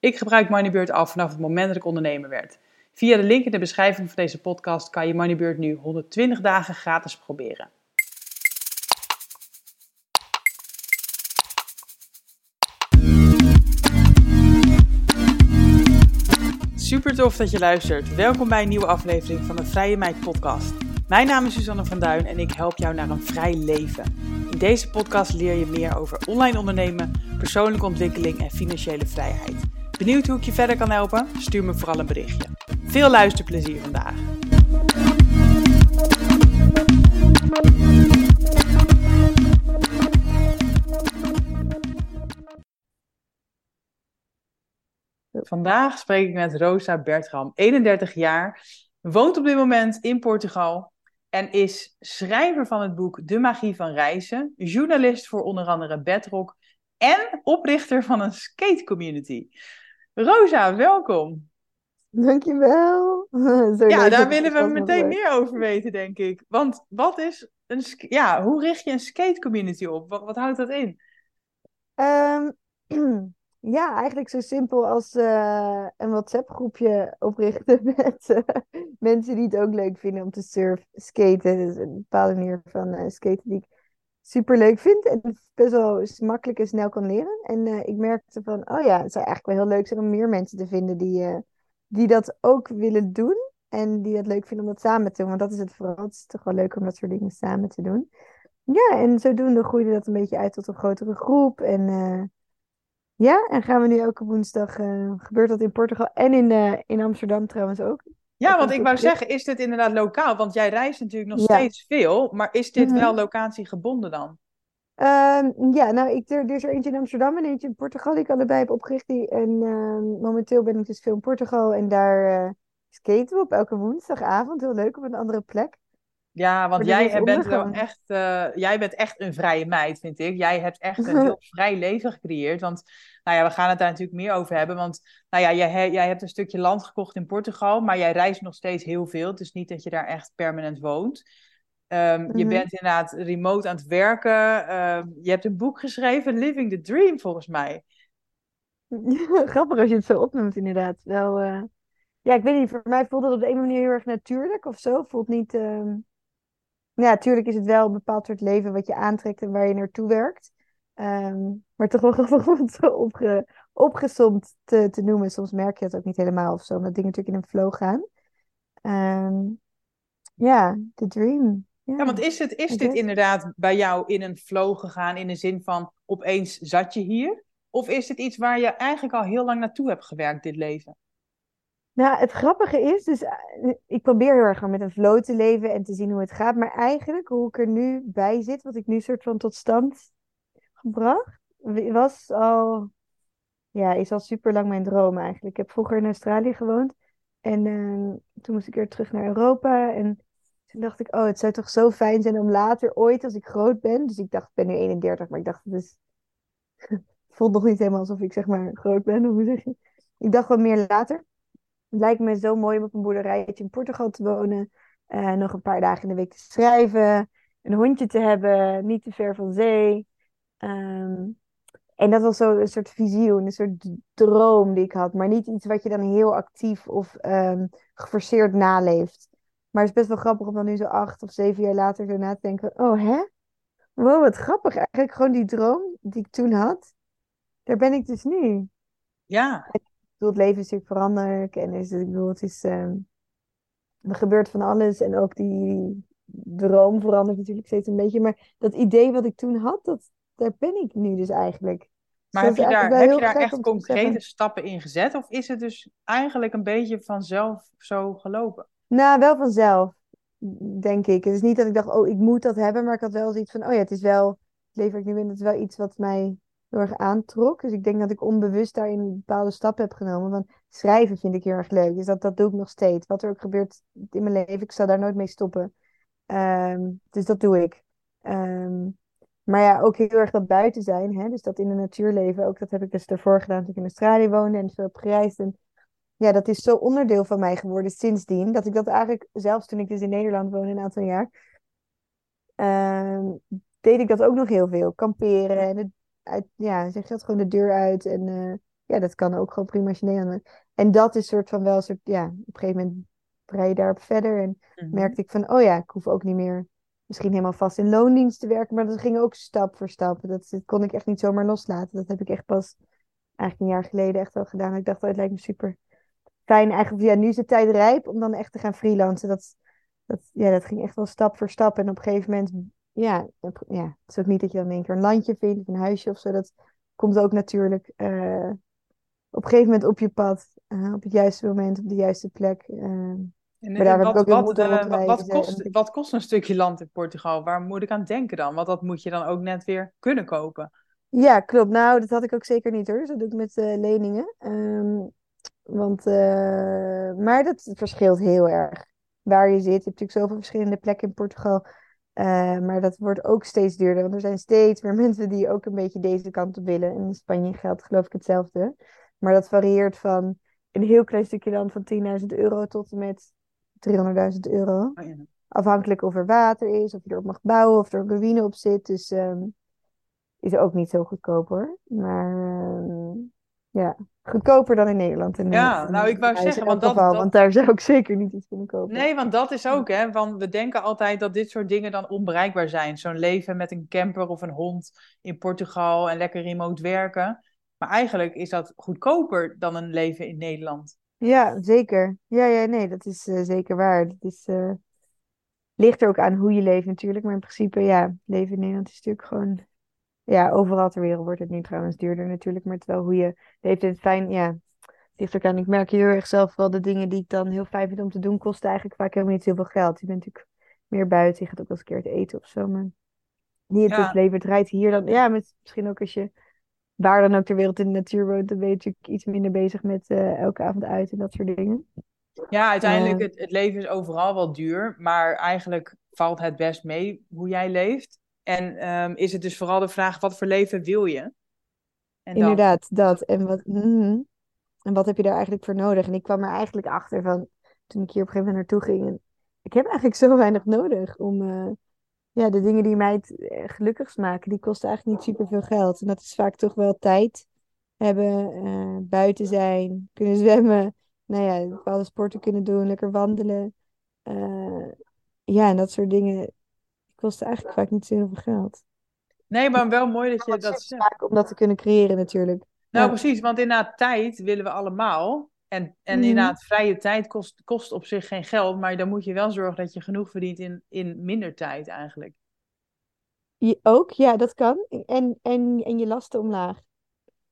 Ik gebruik Moneybird al vanaf het moment dat ik ondernemer werd. Via de link in de beschrijving van deze podcast kan je Moneybird nu 120 dagen gratis proberen. Super tof dat je luistert. Welkom bij een nieuwe aflevering van de Vrije Meid podcast. Mijn naam is Suzanne van Duin en ik help jou naar een vrij leven. In deze podcast leer je meer over online ondernemen, persoonlijke ontwikkeling en financiële vrijheid. Benieuwd hoe ik je verder kan helpen? Stuur me vooral een berichtje. Veel luisterplezier vandaag. Vandaag spreek ik met Rosa Bertram, 31 jaar, woont op dit moment in Portugal en is schrijver van het boek De Magie van Reizen, journalist voor onder andere Bedrock en oprichter van een skate community. Rosa, welkom. Dankjewel. Zo ja, daar willen we meteen meer over weten, denk ik. Want wat is een, ja, hoe richt je een skate community op? Wat, wat houdt dat in? Um, ja, eigenlijk zo simpel als uh, een WhatsApp-groepje oprichten met uh, mensen die het ook leuk vinden om te surf, skaten. Dus een bepaalde manier van uh, skaten die ik super leuk vind en best wel makkelijk en snel kan leren. En uh, ik merkte van, oh ja, het zou eigenlijk wel heel leuk zijn om meer mensen te vinden die, uh, die dat ook willen doen. En die het leuk vinden om dat samen te doen. Want dat is het vooral. Het is toch wel leuk om dat soort dingen samen te doen. Ja, en zodoende groeide dat een beetje uit tot een grotere groep. En uh, ja, en gaan we nu elke woensdag, gebeurt dat in Portugal en in, in Amsterdam trouwens ook. Ja, want ik wou zeggen, is dit inderdaad lokaal? Want jij reist natuurlijk nog steeds veel, maar is dit wel locatiegebonden dan? Um, ja, nou, ik, er, er, is er eentje in Amsterdam en eentje in Portugal die ik allebei heb opgericht. En uh, momenteel ben ik dus veel in Portugal en daar uh, skaten we op elke woensdagavond. Heel leuk, op een andere plek. Ja, want jij bent wel echt, uh, jij bent echt een vrije meid, vind ik. Jij hebt echt een heel vrij leven gecreëerd. Want nou ja, we gaan het daar natuurlijk meer over hebben. Want nou ja, jij, jij hebt een stukje land gekocht in Portugal, maar jij reist nog steeds heel veel. Het is niet dat je daar echt permanent woont. Um, Je mhm. bent inderdaad remote aan het werken. Um, je hebt een boek geschreven, Living the Dream, volgens mij. Grappig als je het zo opnoemt, inderdaad. Wel, uh... Ja, ik weet niet, voor mij voelt het op de een manier heel erg natuurlijk of zo. Voelt niet... Uh... Ja, natuurlijk is het wel een bepaald soort leven wat je aantrekt en waar je naartoe werkt. Um, maar toch wel grappig om het zo opge, opgesomd te, te noemen. Soms merk je dat ook niet helemaal of zo, omdat dingen natuurlijk in een flow gaan. Um, ja, the dream. Ja, ja want is, het, is dit inderdaad bij jou in een flow gegaan in de zin van opeens zat je hier? Of is het iets waar je eigenlijk al heel lang naartoe hebt gewerkt, dit leven? Nou, het grappige is, dus eh, ik probeer heel erg met een flow te leven en te zien hoe het gaat. Maar eigenlijk, hoe ik er nu bij zit, wat ik nu soort van tot stand gebracht, was al, ja, is al super lang mijn droom eigenlijk. Ik heb vroeger in Australië gewoond en uh, toen moest ik weer terug naar Europa. En toen dacht ik, oh, het zou toch zo fijn zijn om later ooit, als ik groot ben. Dus ik dacht, ik ben nu 31, maar ik dacht, het is. het voelt nog niet helemaal alsof ik zeg maar groot ben, hoe zeg je? Ik dacht wat meer later. Het lijkt me zo mooi om op een boerderijtje in Portugal te wonen. Uh, nog een paar dagen in de week te schrijven. Een hondje te hebben, niet te ver van zee. Um, en dat was zo een soort visioen, een soort droom die ik had. Maar niet iets wat je dan heel actief of um, geforceerd naleeft. Maar het is best wel grappig om dan nu zo acht of zeven jaar later zo na te denken. Oh, hè? Wow, wat grappig. Eigenlijk gewoon die droom die ik toen had. Daar ben ik dus nu. Ja. Bedoel, het leven is natuurlijk veranderlijk. En is, ik bedoel, het is... Um, er gebeurt van alles. En ook die droom verandert natuurlijk steeds een beetje. Maar dat idee wat ik toen had, dat, daar ben ik nu dus eigenlijk. Maar heb je daar, heb je daar echt concrete stappen in gezet? Of is het dus eigenlijk een beetje vanzelf zo gelopen? Nou, wel vanzelf, denk ik. Het is niet dat ik dacht, oh, ik moet dat hebben. Maar ik had wel zoiets van, oh ja, het is wel, het leven ik nu in, het is wel iets wat mij heel erg aantrok. Dus ik denk dat ik onbewust daarin bepaalde stappen heb genomen. Want schrijven vind ik heel erg leuk. Dus dat, doe ik nog steeds. Wat er ook gebeurt in mijn leven, ik zal daar nooit mee stoppen. Ehm, dus dat doe ik. Ehm, maar ja, ook heel erg dat buiten zijn. Hè? Dus dat in de natuur leven. Ook dat heb ik dus daarvoor gedaan toen ik in Australië woonde en veel heb gereisd. En ja, dat is zo onderdeel van mij geworden sindsdien. Dat ik dat eigenlijk, zelfs toen ik dus in Nederland woonde een aantal jaar, ehm, deed ik dat ook nog heel veel. Kamperen en het, uit, ja, zeg je dat gewoon de deur uit. En uh, ja, dat kan ook gewoon prima als je Nederland En dat is soort van wel een soort, ja, op een gegeven moment rij je daarop verder. En Mhm. merkte ik van, oh ja, ik hoef ook niet meer misschien helemaal vast in loondienst te werken. Maar dat ging ook stap voor stap. Dat, dat kon ik echt niet zomaar loslaten. Dat heb ik echt pas eigenlijk een jaar geleden echt wel gedaan. Ik dacht, oh, het lijkt me super fijn. Eigenlijk, ja, nu is de tijd rijp om dan echt te gaan freelancen. Dat, dat, ja, dat ging echt wel stap voor stap. En op een gegeven moment, ja, ja, het is ook niet dat je dan in één keer een landje vindt of een huisje of zo. Dat komt ook natuurlijk eh, op een gegeven moment op je pad. eh, op het juiste moment, op de juiste plek. eh. En, Maar daar heb ik wat, ook heel wat, moeten wat, wat rondreizen kost, en- wat kost een stukje land in Portugal? Waar moet ik aan denken dan? Want dat moet je dan ook net weer kunnen kopen. Ja, klopt. Nou, dat had ik ook zeker niet hoor. Dus dat doe ik met leningen. Ehm, want, maar dat verschilt heel erg waar je zit. Je hebt natuurlijk zoveel verschillende plekken in Portugal. Eh, maar dat wordt ook steeds duurder. Want er zijn steeds meer mensen die ook een beetje deze kant op willen. En in Spanje geldt geloof ik hetzelfde. Maar dat varieert van een heel klein stukje land van 10.000 euro tot en met 300.000 euro. Oh, ja. Afhankelijk of er water is, of je erop mag bouwen, of er een ruïne op zit. Dus ehm, is ook niet zo goedkoop hoor. Maar ehm, ja, goedkoper dan in Nederland. En, Ja, nou, ik wou in zeggen, want dat- geval, dat- want daar zou ik zeker niet iets kunnen kopen. Nee, want dat is ook, hè. Van, we denken altijd dat dit soort dingen dan onbereikbaar zijn. Zo'n leven met een camper of een hond in Portugal en lekker remote werken. Maar eigenlijk is dat goedkoper dan een leven in Nederland. Ja, zeker. Ja, ja, nee, dat is eh, zeker waar. Dat is, eh, ligt er ook aan hoe je leeft natuurlijk. Maar in principe, ja, leven in Nederland is natuurlijk gewoon... Ja, overal ter wereld wordt het nu trouwens duurder natuurlijk. Maar het wel hoe je leeft. Het fijn, ja, het ligt ook aan. Ik merk heel erg zelf wel de dingen die ik dan heel fijn vind om te doen, kosten eigenlijk vaak helemaal niet zoveel geld. Je bent natuurlijk meer buiten. Je gaat ook wel eens een keer uit eten of zo. Maar niet Ja. het leven draait hier dan... Ja, met, misschien ook als je waar dan ook ter wereld in de natuur woont, dan ben je natuurlijk iets minder bezig met eh, elke avond uit en dat soort dingen. Ja, uiteindelijk, Ja. het, het leven is overal wel duur, maar eigenlijk valt het best mee hoe jij leeft. En ehm, is het dus vooral de vraag, wat voor leven wil je? En Inderdaad, dat. En wat, mhm. en wat heb je daar eigenlijk voor nodig? En ik kwam er eigenlijk achter van, toen ik hier op een gegeven moment naartoe ging, ik heb eigenlijk zo weinig nodig om, eh, ja, de dingen die mij het eh, gelukkigst maken, die kosten eigenlijk niet superveel geld. En dat is vaak toch wel tijd hebben, eh, buiten zijn, kunnen zwemmen, nou ja, bepaalde sporten kunnen doen, lekker wandelen. Ja, en dat soort dingen, die kosten eigenlijk vaak niet zo heel veel geld. Nee, maar wel mooi dat je dat chips zegt. maken om dat te kunnen creëren natuurlijk. Nou, Ja. precies, want inderdaad, tijd willen we allemaal. En, en Mhm. inderdaad, vrije tijd kost, kost op zich geen geld, maar dan moet je wel zorgen dat je genoeg verdient in, in minder tijd eigenlijk. Je, ook, ja, dat kan. En, en, en je lasten omlaag.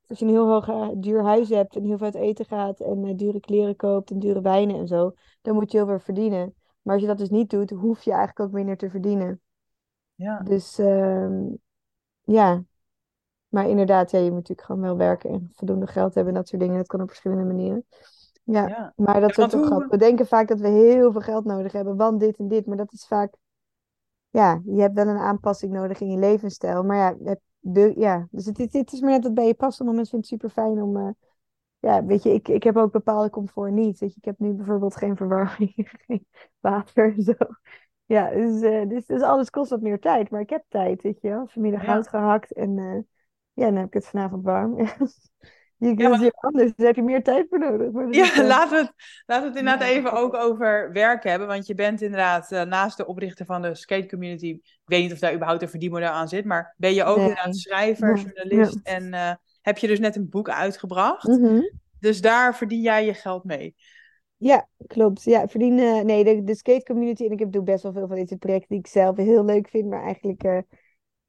Als je een heel hoog duur huis hebt en heel veel uit eten gaat en eh, dure kleren koopt en dure wijnen en zo, dan moet je heel veel verdienen. Maar als je dat dus niet doet, hoef je eigenlijk ook minder te verdienen. Ja, Dus ehm, ja, maar inderdaad, ja, je moet natuurlijk gewoon wel werken en voldoende geld hebben en dat soort dingen. Dat kan op verschillende manieren. Ja, ja. maar dat is hoe- grappig. We denken vaak dat we heel veel geld nodig hebben, want dit en dit. Maar dat is vaak, ja, je hebt wel een aanpassing nodig in je levensstijl. Maar ja, het, de, ja dus het, het, is maar net wat bij je past. Sommige mensen vinden het super fijn om, eh, ja, weet je, ik, ik heb ook bepaalde comfort niet. Weet je, ik heb nu bijvoorbeeld geen verwarming, geen water en zo. Ja, dus, eh, dus, dus alles kost wat meer tijd. Maar ik heb tijd, weet je wel. Vanmiddag Ja. hout gehakt en eh, ja, dan heb ik het vanavond warm. je kunt maar- het hier anders, daar heb je meer tijd voor nodig. Maar dat is, Ja, eh, laten we het, laten we het inderdaad Ja, even ook over werken hebben. Want je bent inderdaad eh, naast de oprichter van de skate community. Ik weet niet of daar überhaupt een verdienmodel aan zit. Maar ben je ook Nee. inderdaad schrijver, Ja, journalist. En eh, heb je dus net een boek uitgebracht. mhm. Dus daar verdien jij je geld mee. Ja, klopt. Ja, ik verdien, eh, nee, de, de skate community, en ik heb, doe best wel veel van deze projecten die ik zelf heel leuk vind, maar eigenlijk, eh,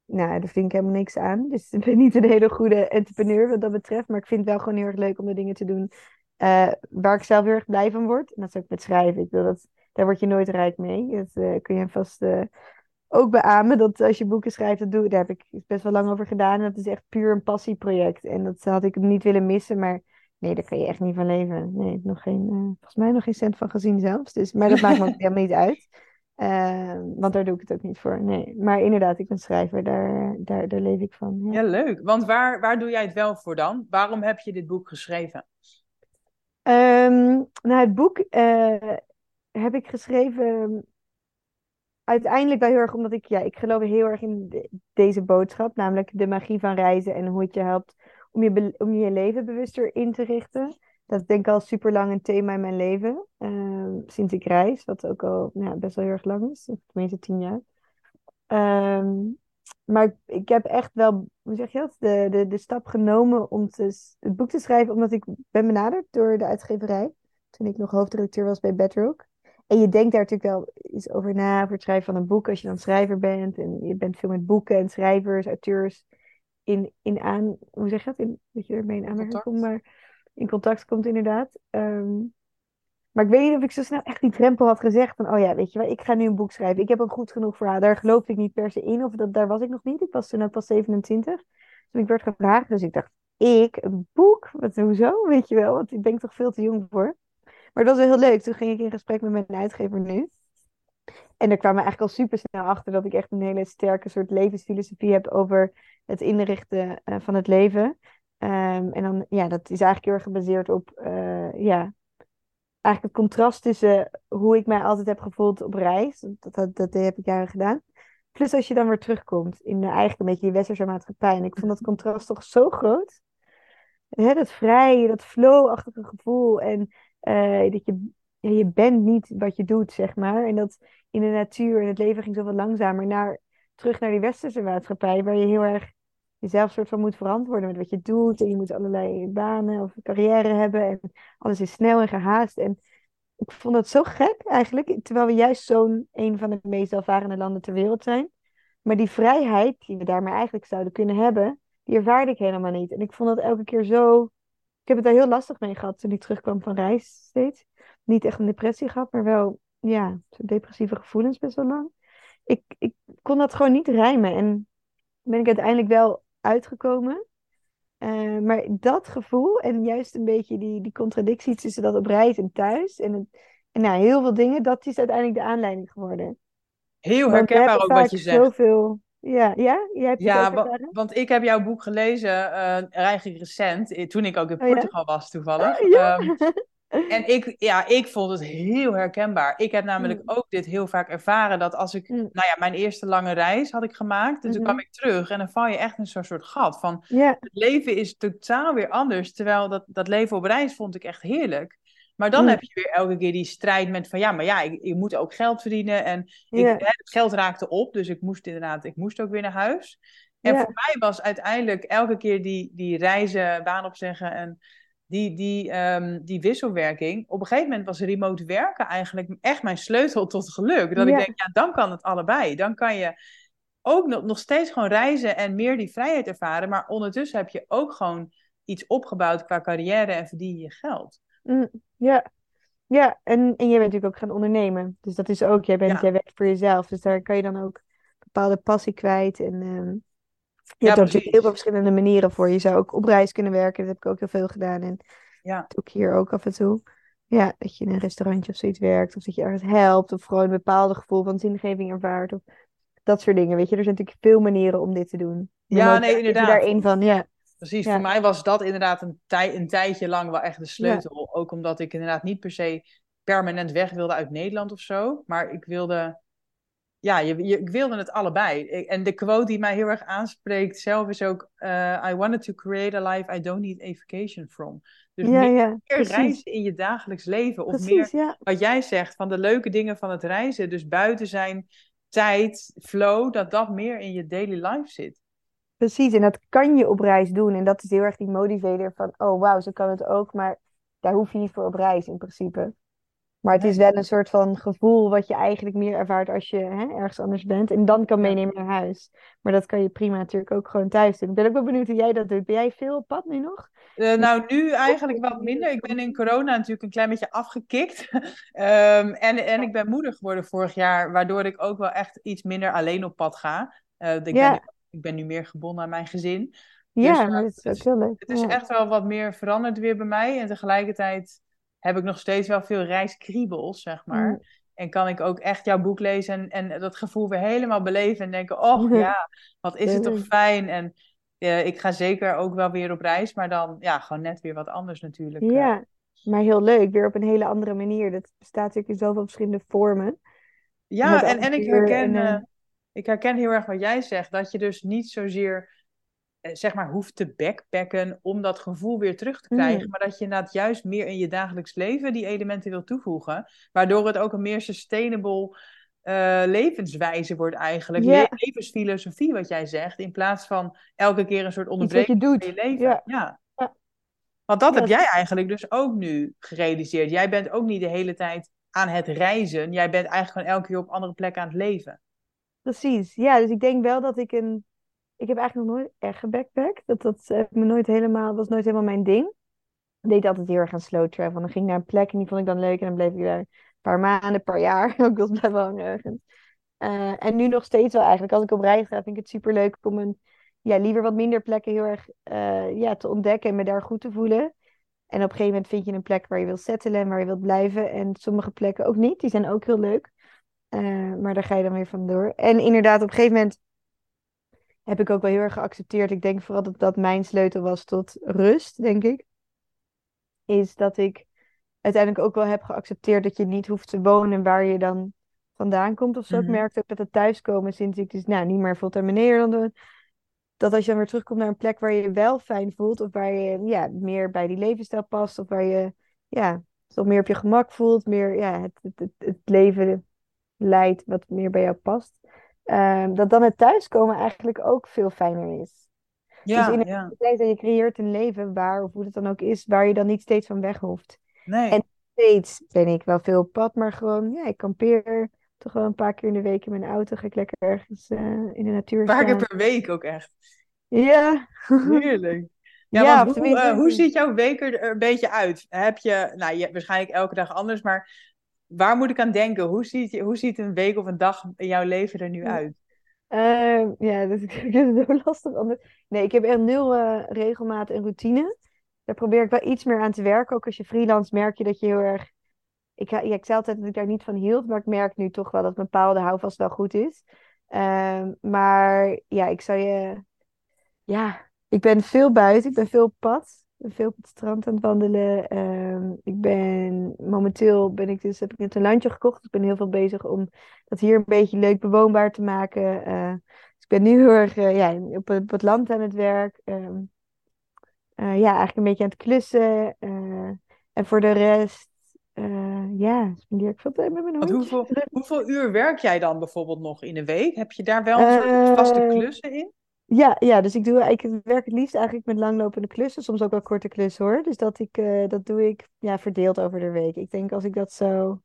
nou, daar verdien ik helemaal niks aan. Dus ik ben niet een hele goede entrepreneur wat dat betreft, maar ik vind het wel gewoon heel erg leuk om de dingen te doen eh, waar ik zelf heel erg blij van word. En dat is ook met schrijven. Ik wil dat, daar word je nooit rijk mee. Dat eh, kun je vast ook beamen dat als je boeken schrijft, dat doe, daar heb ik best wel lang over gedaan. En dat is echt puur een passieproject. En dat had ik niet willen missen, maar nee, daar kan je echt niet van leven. Nee, nog geen, uh, volgens mij nog geen cent van gezien zelfs. Dus, maar dat maakt me ook helemaal niet uit. Uh, want daar doe ik het ook niet voor. Nee, maar inderdaad, ik ben schrijver, daar, daar, daar leef ik van. Ja, ja leuk. Want waar, waar doe jij het wel voor dan? Waarom heb je dit boek geschreven? Um, nou, het boek uh, heb ik geschreven uiteindelijk wel heel erg omdat ik, ja, ik geloof heel erg in deze boodschap, namelijk de magie van reizen en hoe het je helpt om je, om je leven bewuster in te richten. Dat is denk ik al super lang een thema in mijn leven, uh, sinds ik reis, wat ook al ja, best wel heel erg lang is, tenminste tien jaar. Um, maar ik, ik, heb echt wel, hoe zeg je dat, de, de, de stap genomen om te, het boek te schrijven, omdat ik ben benaderd door de uitgeverij, toen ik nog hoofdredacteur was bij Bedrock. En je denkt daar natuurlijk wel eens over na, voor het schrijven van een boek, als je dan schrijver bent. En je bent veel met boeken en schrijvers, auteurs in, in aan, hoe zeg je dat? In, dat je ermee in aanmerking komt, maar in contact komt inderdaad. Um, maar ik weet niet of ik zo snel echt die drempel had gezegd van, oh ja, weet je wel, ik ga nu een boek schrijven. Ik heb een goed genoeg verhaal. Daar geloofde ik niet per se in, of dat, daar was ik nog niet. Ik was toen ook pas 27. Dus ik werd gevraagd, dus ik dacht, ik, een boek? Wat, hoezo? Weet je wel, want ik ben toch veel te jong voor. Maar dat was wel heel leuk. Toen ging ik in gesprek met mijn uitgever nu. En daar kwamen eigenlijk al super snel achter dat ik echt een hele sterke soort levensfilosofie heb over het inrichten uh, van het leven. Um, en dan, ja, dat is eigenlijk heel erg gebaseerd op, uh, ja, eigenlijk het contrast tussen hoe ik mij altijd heb gevoeld op reis. Dat, dat, heb ik jaren gedaan. Plus als je dan weer terugkomt in eigenlijk een beetje die westerse maatschappij. En ik vond dat contrast toch zo groot. Hè, dat vrije, dat flow-achtige gevoel. En uh, dat je, ja, je bent niet wat je doet, zeg maar. En dat in de natuur en het leven ging zoveel langzamer naar, terug naar die westerse maatschappij. Waar je heel erg jezelf soort van moet verantwoorden met wat je doet. En je moet allerlei banen of carrière hebben. En alles is snel en gehaast. En ik vond dat zo gek eigenlijk. Terwijl we juist zo'n een van de meest welvarende landen ter wereld zijn. Maar die vrijheid die we daarmee eigenlijk zouden kunnen hebben, die ervaarde ik helemaal niet. En ik vond dat elke keer zo. Ik heb het daar heel lastig mee gehad toen ik terugkwam van reis steeds. Niet echt een depressie gehad, maar wel ja, depressieve gevoelens best wel lang. Ik, ik kon dat gewoon niet rijmen. En ben ik uiteindelijk wel uitgekomen. Uh, maar dat gevoel en juist een beetje die, die contradictie tussen dat op reis en thuis en, het, en nou, heel veel dingen, dat is uiteindelijk de aanleiding geworden. Heel herkenbaar ook wat je zegt. Zoveel... Ja, ja? Jij hebt ja want, want ik heb jouw boek gelezen uh, eigenlijk recent, toen ik ook in Portugal oh, ja? was toevallig. Oh, ja. um, en ik, ja, ik vond het heel herkenbaar. Ik heb namelijk mm. ook dit heel vaak ervaren. Dat als ik, mm. nou ja, mijn eerste lange reis had ik gemaakt. Dus mm-hmm. toen kwam ik terug en dan val je echt in zo'n soort gat. Van yeah. het leven is totaal weer anders. Terwijl dat, dat leven op reis vond ik echt heerlijk. Maar dan mm. heb je weer elke keer die strijd met van ja, maar ja, ik, ik moet ook geld verdienen. En ik, Yeah. hè, het geld raakte op. Dus ik moest inderdaad, ik moest ook weer naar huis. En voor mij was uiteindelijk elke keer die, die reizen, baan opzeggen en die, die, ehm, die wisselwerking. Op een gegeven moment was remote werken eigenlijk echt mijn sleutel tot geluk. Dat Ja. ik denk, ja, dan kan het allebei. Dan kan je ook nog, nog steeds gewoon reizen en meer die vrijheid ervaren. Maar ondertussen heb je ook gewoon iets opgebouwd qua carrière en verdien je geld. Mm, ja. Ja, en, en jij bent natuurlijk ook gaan ondernemen. Dus dat is ook, jij, bent, Ja. jij werkt voor jezelf. Dus daar kan je dan ook bepaalde passie kwijt. En ehm, je Ja, hebt er natuurlijk heel veel verschillende manieren voor. Je zou ook op reis kunnen werken. Dat heb ik ook heel veel gedaan. En Ja. dat doe ik hier ook af en toe. Ja, dat je in een restaurantje of zoiets werkt. Of dat je ergens helpt. Of gewoon een bepaald gevoel van zingeving ervaart. Of dat soort dingen. Weet je, er zijn natuurlijk veel manieren om dit te doen. Ja, nee, er inderdaad. daar één van, ja. Precies, Ja. voor mij was dat inderdaad een, tij een tijdje lang wel echt de sleutel. Ook omdat ik inderdaad niet per se permanent weg wilde uit Nederland of zo. Maar ik wilde, ja, je, je, ik wilde het allebei. Ik- En de quote die mij heel erg aanspreekt zelf is ook: eh, I wanted to create a life I don't need a vacation from. Dus Ja, meer, ja, meer reizen in je dagelijks leven. Of meer Precies, ja. wat jij zegt van de leuke dingen van het reizen. Dus buiten zijn, tijd, flow, dat dat meer in je daily life zit. Precies, en dat kan je op reis doen. En dat is heel erg die motivator van, oh wauw, zo kan het ook. Maar daar hoef je niet voor op reis in principe. Maar het is wel een soort van gevoel wat je eigenlijk meer ervaart als je hè, ergens anders bent. En dan kan meenemen naar huis. Maar dat kan je prima natuurlijk ook gewoon thuis doen. Ik ben ook wel benieuwd hoe jij dat doet. Ben jij veel op pad nu nog? Uh, nou, nu eigenlijk wat minder. Ik ben in corona natuurlijk een klein beetje afgekikt. um, en, en ik ben moeder geworden vorig jaar, waardoor ik ook wel echt iets minder alleen op pad ga. Uh, ik, ja. ben, ik ben nu meer gebonden aan mijn gezin. Ja, dus, maar dat is ook heel leuk. Het is echt wel wat meer veranderd weer bij mij. En tegelijkertijd heb ik nog steeds wel veel reiskriebels, zeg maar. Mm. En kan ik ook echt jouw boek lezen en, en dat gevoel weer helemaal beleven. En denken, oh ja, wat is het toch fijn. En uh, ik ga zeker ook wel weer op reis. Maar dan ja, gewoon net weer wat anders natuurlijk. Eh. Ja, maar heel leuk. Weer op een hele andere manier. Dat bestaat natuurlijk in zoveel verschillende vormen. Ja, en, en ik herken... En, uh... ik herken heel erg wat jij zegt. Dat je dus niet zozeer eh, zeg maar, hoeft te backpacken om dat gevoel weer terug te krijgen. Mm. Maar dat je inderdaad juist meer in je dagelijks leven die elementen wil toevoegen. Waardoor het ook een meer sustainable uh, levenswijze wordt eigenlijk. Yeah. Levensfilosofie, wat jij zegt. In plaats van elke keer een soort onderbreking van je leven. Ja. ja. Want dat heb jij eigenlijk dus ook nu gerealiseerd. Jij bent ook niet de hele tijd aan het reizen. Jij bent eigenlijk gewoon elke keer op andere plekken aan het leven. Precies, ja. Dus ik denk wel dat ik een ik heb eigenlijk nog nooit echt gebackpackt. Dat, dat heb me nooit helemaal, was nooit helemaal mijn ding. Ik deed altijd heel erg aan slow travel. Dan ging ik naar een plek en die vond ik dan leuk. En dan bleef ik daar een paar maanden, een paar jaar. ik was blijven hangen ergens. Uh, en nu nog steeds wel eigenlijk. Als ik op reis ga, vind ik het super leuk om een, ja, liever wat minder plekken heel erg uh, ja, te ontdekken en me daar goed te voelen. En op een gegeven moment vind je een plek waar je wilt settelen en waar je wilt blijven. En sommige plekken ook niet. Die zijn ook heel leuk. Maar daar ga je dan weer vandoor. En inderdaad, op een gegeven moment heb ik ook wel heel erg geaccepteerd. Ik denk vooral dat dat mijn sleutel was tot rust, denk ik. Is dat ik uiteindelijk ook wel heb geaccepteerd dat je niet hoeft te wonen waar je dan vandaan komt of zo. Ik mhm. merkte ook dat het thuiskomen sinds ik dus nou, niet meer fulltime in Nederland Dat als je dan weer terugkomt naar een plek waar je je wel fijn voelt. Of waar je ja, meer bij die levensstijl past. Of waar je ja, toch meer op je gemak voelt. Meer ja, het, het, het, het leven leidt wat meer bij jou past Ehm, dat dan het thuiskomen eigenlijk ook veel fijner is. Ja, dus in dat je creëert een leven waar, of hoe het dan ook is, waar je dan niet steeds van weg hoeft. Nee. En steeds ben ik wel veel op pad, maar gewoon, ja, ik kampeer toch wel een paar keer in de week in mijn auto. Ga ik lekker ergens uh, in de natuur Een paar keer per week ook echt. Ja. Heerlijk. Ja, ja hoe, uh, hoe ziet jouw week er een beetje uit? Heb je, nou, je, waarschijnlijk elke dag anders, maar waar moet ik aan denken? Hoe ziet, hoe ziet een week of een dag in jouw leven er nu uit? Uh, ja, dat is zo lastig. Nee, ik heb echt nul uh, regelmaat en routine. Daar probeer ik wel iets meer aan te werken. Ook als je freelance merk je dat je heel erg... Ik, ja, ik zei altijd dat ik daar niet van hield, maar ik merk nu toch wel dat een bepaalde houvast wel goed is. Uh, maar ja, ik zou je... Ja, ik ben veel buiten, ik ben veel op pad veel op het strand aan het wandelen. Ehm, ik ben momenteel ben ik dus heb ik net een landje gekocht. Ik ben heel veel bezig om dat hier een beetje leuk bewoonbaar te maken. Uh, dus ik ben nu heel erg uh, ja, op, het, het land aan het werk. Uh, ja, eigenlijk een beetje aan het klussen. en voor de rest, ja, spendeer ik veel tijd met mijn hond. Hoeveel, hoeveel uur werk jij dan bijvoorbeeld nog in een week? Heb je daar wel een soort vaste klussen in? Ja, ja, dus ik, doe, ik werk het liefst eigenlijk met langlopende klussen, soms ook wel korte klussen hoor. Dus dat, ik, uh, dat doe ik ja, verdeeld over de week. Ik denk als ik dat zo.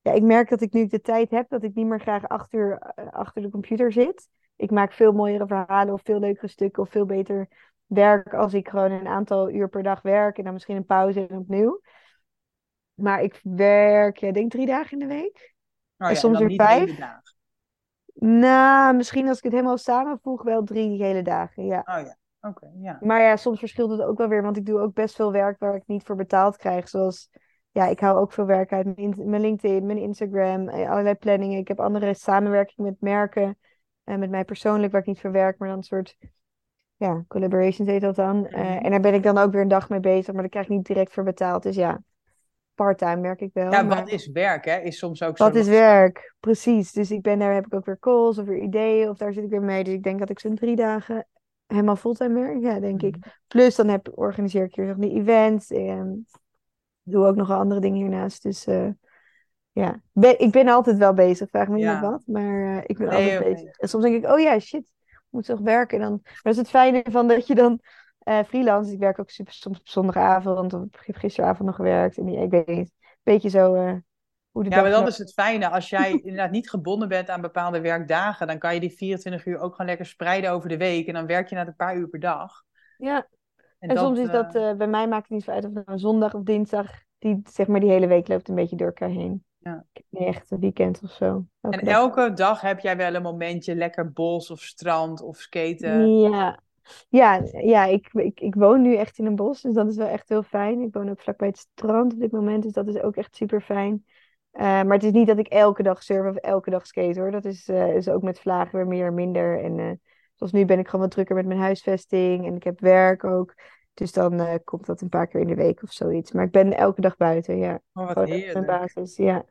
Ja, ik merk dat ik nu de tijd heb, dat ik niet meer graag acht uur uh, achter de computer zit. Ik maak veel mooiere verhalen of veel leukere stukken of veel beter werk als ik gewoon een aantal uur per dag werk en dan misschien een pauze en opnieuw. Maar ik werk, ja, denk drie dagen in de week. Oh, en soms weer vijf. Nou, misschien als ik het helemaal samenvoeg, wel drie hele dagen, ja. Oh ja, oké, ja. Maar ja, soms verschilt het ook wel weer, want ik doe ook best veel werk waar ik niet voor betaald krijg. Zoals, ja, ik hou ook veel werk uit mijn, mijn LinkedIn, mijn Instagram, eh, allerlei planningen. Ik heb andere samenwerking met merken en met mij persoonlijk waar ik niet voor werk, maar dan een soort, ja, collaborations heet dat dan. Uh, en daar ben ik dan ook weer een dag mee bezig, maar daar krijg ik niet direct voor betaald. Dus ja, parttime merk ik wel. Ja, maar... wat is werk, hè? Is soms ook zo. Wat is werk? Precies. Dus ik ben daar, heb ik ook weer calls of weer ideeën, of daar zit ik weer mee. Dus ik denk dat ik zo'n drie dagen helemaal fulltime werk, ja, denk ik. Mhm. Plus dan heb, organiseer ik hier nog die events en doe ook nog andere dingen hiernaast. Dus uh, ja, ik ben altijd wel bezig. Vraag me niet ja. wat, maar uh, ik ben altijd bezig. En soms denk ik, oh ja, shit, moet toch werken. En dan, maar dat is het fijne van dat je dan uh, freelance. Ik werk ook super, soms op zondagavond. Of ik heb gisteravond nog gewerkt. En ik weet niet. Een beetje zo uh, hoe de Ja, maar dat is het fijne. Als jij inderdaad niet gebonden bent aan bepaalde werkdagen. Dan kan je die 24 uur ook gewoon lekker spreiden over de week. En dan werk je na een paar uur per dag. Ja. En, soms is dat, eh, eh, bij mij maakt het niet zo uit of het nou zondag of dinsdag, die, zeg maar, die hele week loopt een beetje door elkaar heen. Ja. Nee, echt een weekend of zo. Elke En dag. elke dag heb jij wel een momentje, lekker bos of strand of skaten. Ja, ja, ja ik, ik, ik woon nu echt in een bos, dus dat is wel echt heel fijn. Ik woon ook vlakbij het strand op dit moment, dus dat is ook echt super fijn. maar het is niet dat ik elke dag surf of elke dag skate hoor. Dat is, eh, is ook met vlagen weer meer en minder. En eh, zoals nu ben ik gewoon wat drukker met mijn huisvesting en ik heb werk ook. Dus dan eh, komt dat een paar keer in de week of zoiets. Maar ik ben elke dag buiten, ja. Oh, wat mijn basis, ja.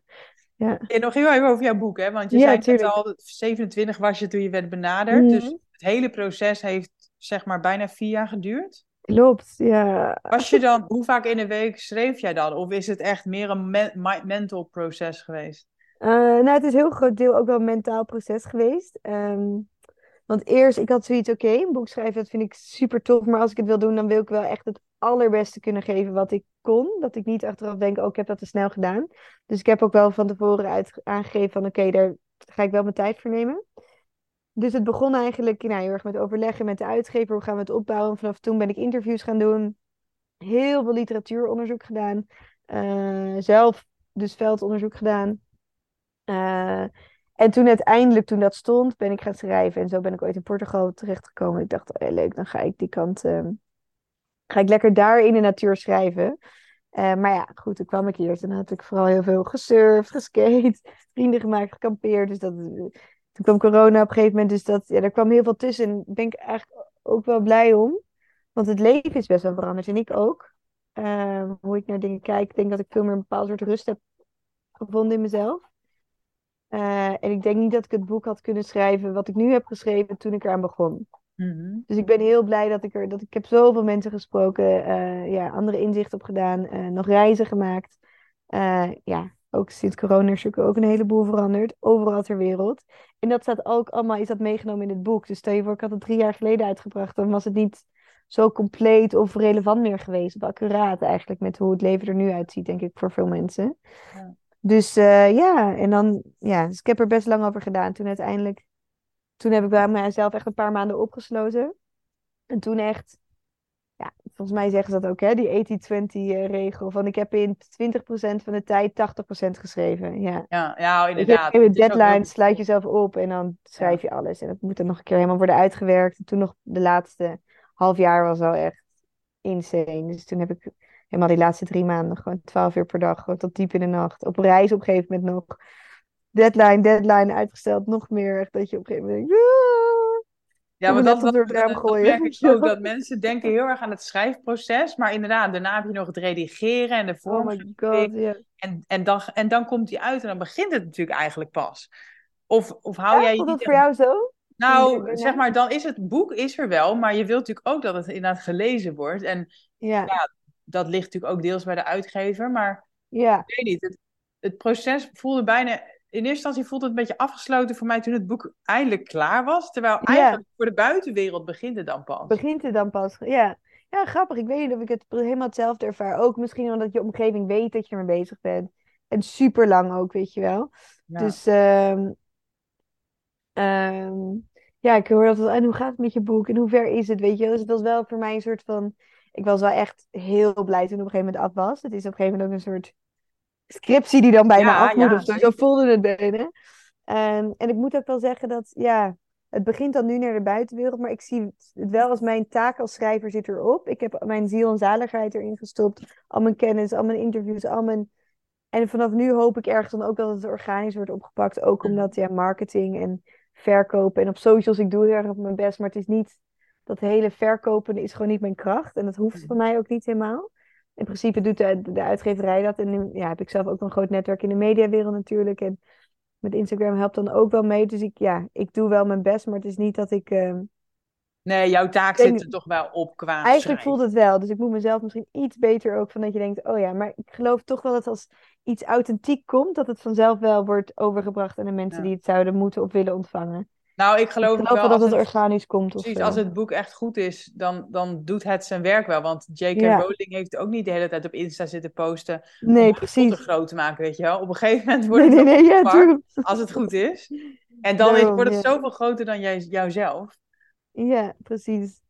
Ja, En nog heel even over jouw boek, hè? Want je ja zei net al, 27 was je toen je werd benaderd. Dus Mhm. het hele proces heeft zeg maar bijna vier jaar geduurd. Klopt, ja. Was je dan, hoe vaak in de week schreef jij dan? Of is het echt meer een mental proces geweest? Eh, nou, het is een heel groot deel ook wel een mentaal proces geweest. Ehm, want eerst, ik had zoiets, oké, een boek schrijven, dat vind ik super tof. Maar als ik het wil doen, dan wil ik wel echt het allerbeste kunnen geven wat ik kon. Dat ik niet achteraf denk, oh, ik heb dat te snel gedaan. Dus ik heb ook wel van tevoren uit, aangegeven van, oké, daar ga ik wel mijn tijd voor nemen. Dus het begon eigenlijk nou, heel erg met overleggen met de uitgever. Hoe gaan we het opbouwen? Vanaf toen ben ik interviews gaan doen. Heel veel literatuuronderzoek gedaan. Eh, zelf dus veldonderzoek gedaan. Eh, en toen uiteindelijk, toen dat stond, ben ik gaan schrijven. En zo ben ik ooit in Portugal terechtgekomen. Ik dacht, oh, ja, leuk, dan ga ik die kant... ehm, ga ik lekker daar in de natuur schrijven. Eh, maar ja, goed, toen kwam ik hier. Toen had ik vooral heel veel gesurfd, geskate, vrienden gemaakt, gekampeerd. Dus dat, toen kwam corona op een gegeven moment. Dus dat, ja, daar kwam heel veel tussen. En daar ben ik eigenlijk ook wel blij om. Want het leven is best wel veranderd. En ik ook. Eh, hoe ik naar dingen kijk. Ik denk dat ik veel meer een bepaald soort rust heb gevonden in mezelf. Eh, en ik denk niet dat ik het boek had kunnen schrijven wat ik nu heb geschreven toen ik eraan begon. Mhm. Dus ik ben heel blij dat ik er, dat ik heb zoveel mensen gesproken, eh, ja, andere inzichten op gedaan, eh, nog reizen gemaakt. Ja, ook sinds corona is er ook een heleboel veranderd, overal ter wereld. En dat staat ook allemaal, is dat meegenomen in het boek. Dus stel je voor, ik had het drie jaar geleden uitgebracht, dan was het niet zo compleet of relevant meer geweest, of accuraat eigenlijk met hoe het leven er nu uitziet, denk ik, voor veel mensen. Ja. Dus eh, ja, en dan, ja, dus ik heb er best lang over gedaan. Toen uiteindelijk, toen heb ik bij mezelf echt een paar maanden opgesloten. En toen echt, volgens mij zeggen ze dat ook, hè, die 80-20 regel. Van ik heb in 20% van de tijd 80% geschreven. Ja. Ja, ja, Dus je inderdaad. hebt een Het is ook deadline, sluit jezelf op en dan schrijf je alles. En dat moet dan nog een keer helemaal worden uitgewerkt. En toen nog de laatste half jaar was wel echt insane. Dus toen heb ik helemaal die laatste drie maanden gewoon 12 uur per dag, gewoon tot diep in de nacht. Op reis op een gegeven moment nog. Deadline, deadline, uitgesteld, nog meer. Dat je op een gegeven moment denkt... Ja, wil dat, dat, dat gooien. merk ik ook. Dat mensen denken heel erg aan het schrijfproces. Maar inderdaad, daarna heb je nog het redigeren en de Oh my god, ja. En, en, dan, en dan komt die uit en dan begint het natuurlijk eigenlijk pas. Of, of hou Ja, jij dat voor jou zo? Nou, Ja. zeg maar, dan is het boek is er wel, maar je wilt natuurlijk ook dat het inderdaad gelezen wordt. En Ja, dat ligt natuurlijk ook deels bij de uitgever. Maar ja. ik weet niet, het, het proces voelde bijna... In eerste instantie voelde het een beetje afgesloten voor mij toen het boek eindelijk klaar was. Terwijl Ja. eigenlijk voor de buitenwereld begint het dan pas. Begint het dan pas? Ja. Ja, grappig. Ik weet niet of ik het helemaal hetzelfde ervaar. Ook misschien omdat je omgeving weet dat je ermee bezig bent. En super lang ook, weet je wel. Ja. Dus ehm, ehm, ja, ik hoor dat. En hoe gaat het met je boek? En hoe ver is het? Weet je wel? Dus het was wel voor mij een soort van. Ik was wel echt heel blij toen het op een gegeven moment af was. Het is op een gegeven moment ook een soort scriptie die dan bij me Ja, af moet ja, of zo. Voelde het bijna. Ehm, en ik moet ook wel zeggen dat, ja, het begint dan nu naar de buitenwereld, maar ik zie het wel als mijn taak als schrijver zit erop. Ik heb mijn ziel en zaligheid erin gestopt, al mijn kennis, al mijn interviews, al mijn... En vanaf nu hoop ik ergens dan ook dat het organisch wordt opgepakt, ook Mhm. omdat, ja, marketing en verkopen en op socials, ik doe heel erg op mijn best, maar het is niet, dat hele verkopen is gewoon niet mijn kracht en dat hoeft Mhm. van mij ook niet helemaal. In principe doet de, de uitgeverij dat en nu, ja, heb ik zelf ook een groot netwerk in de mediawereld natuurlijk en met Instagram helpt dan ook wel mee. Dus ik, ja, ik doe wel mijn best, maar het is niet dat ik... ehm, Nee, jouw taak denk- zit er toch wel op qua Eigenlijk schrijven. voelt het wel. Dus ik moet mezelf misschien iets beter ook van dat je denkt... Oh ja, maar ik geloof toch wel dat als iets authentiek komt... dat het vanzelf wel wordt overgebracht aan de mensen Ja. die het zouden moeten of willen ontvangen. Nou, ik Ik geloof ook geloof wel dat het het, organisch komt precies, als het boek echt goed is, dan, dan doet het zijn werk wel. Want J.K. Ja. Rowling heeft ook niet de hele tijd op Insta zitten posten om Nee, Potter precies. groot te maken, weet je wel. Op een gegeven moment wordt Nee, het nee, nee, ja, als het goed is. En dan Daarom, wordt het ja. zoveel groter dan jij, jouzelf. Ja, precies.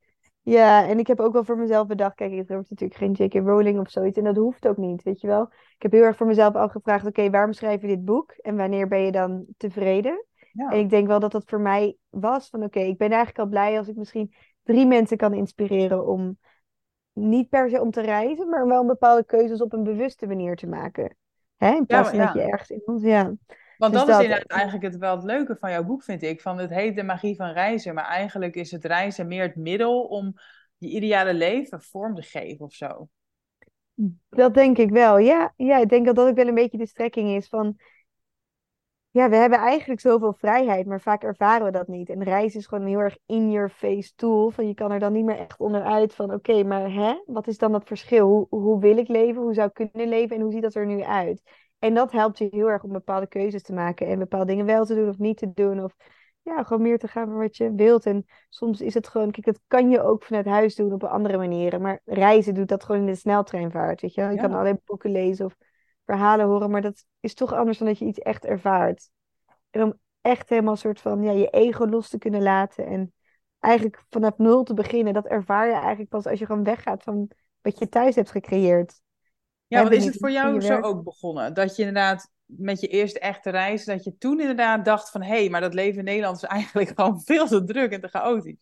Ja, en ik heb ook wel voor mezelf bedacht, kijk, ik word natuurlijk geen J.K. Rowling of zoiets en dat hoeft ook niet, weet je wel. Ik heb heel erg voor mezelf al gevraagd, oké, waarom schrijf je dit boek en wanneer ben je dan tevreden? En ik denk wel dat dat voor mij was van, oké, ik ben eigenlijk al blij als ik misschien drie mensen kan inspireren om niet per se om te reizen, maar wel bepaalde keuzes op een bewuste manier te maken. Hè? In plaats van dat je ergens ja. Want Dus dat is inderdaad eigenlijk het, wel het leuke van jouw boek, vind ik. Van het heet De Magie van Reizen, maar eigenlijk is het reizen meer het middel om je ideale leven vorm te geven of zo. Dat denk ik wel. Ja, ja, ik denk dat dat ook wel een beetje de strekking is van, ja, we hebben eigenlijk zoveel vrijheid, maar vaak ervaren we dat niet. En reizen is gewoon een heel erg in-your-face tool. Van je kan er dan niet meer echt onderuit van, oké, maar hè, wat is dan dat verschil? Hoe, hoe wil ik leven? Hoe zou ik kunnen leven? En hoe ziet dat er nu uit? En dat helpt je heel erg om bepaalde keuzes te maken en bepaalde dingen wel te doen of niet te doen. Of ja, gewoon meer te gaan voor wat je wilt. En soms is het gewoon, kijk, dat kan je ook vanuit huis doen op andere manieren. Maar reizen doet dat gewoon in de sneltreinvaart, weet je wel. Je kan alleen boeken lezen of verhalen horen, maar dat is toch anders dan dat je iets echt ervaart. En om echt helemaal soort van ja, je ego los te kunnen laten en eigenlijk vanaf nul te beginnen, dat ervaar je eigenlijk pas als je gewoon weggaat van wat je thuis hebt gecreëerd. ja, want is het voor jou zo ook begonnen? Dat je inderdaad met je eerste echte reis, dat je toen inderdaad dacht van, hé, hey, maar dat leven in Nederland is eigenlijk gewoon veel te druk en te chaotisch.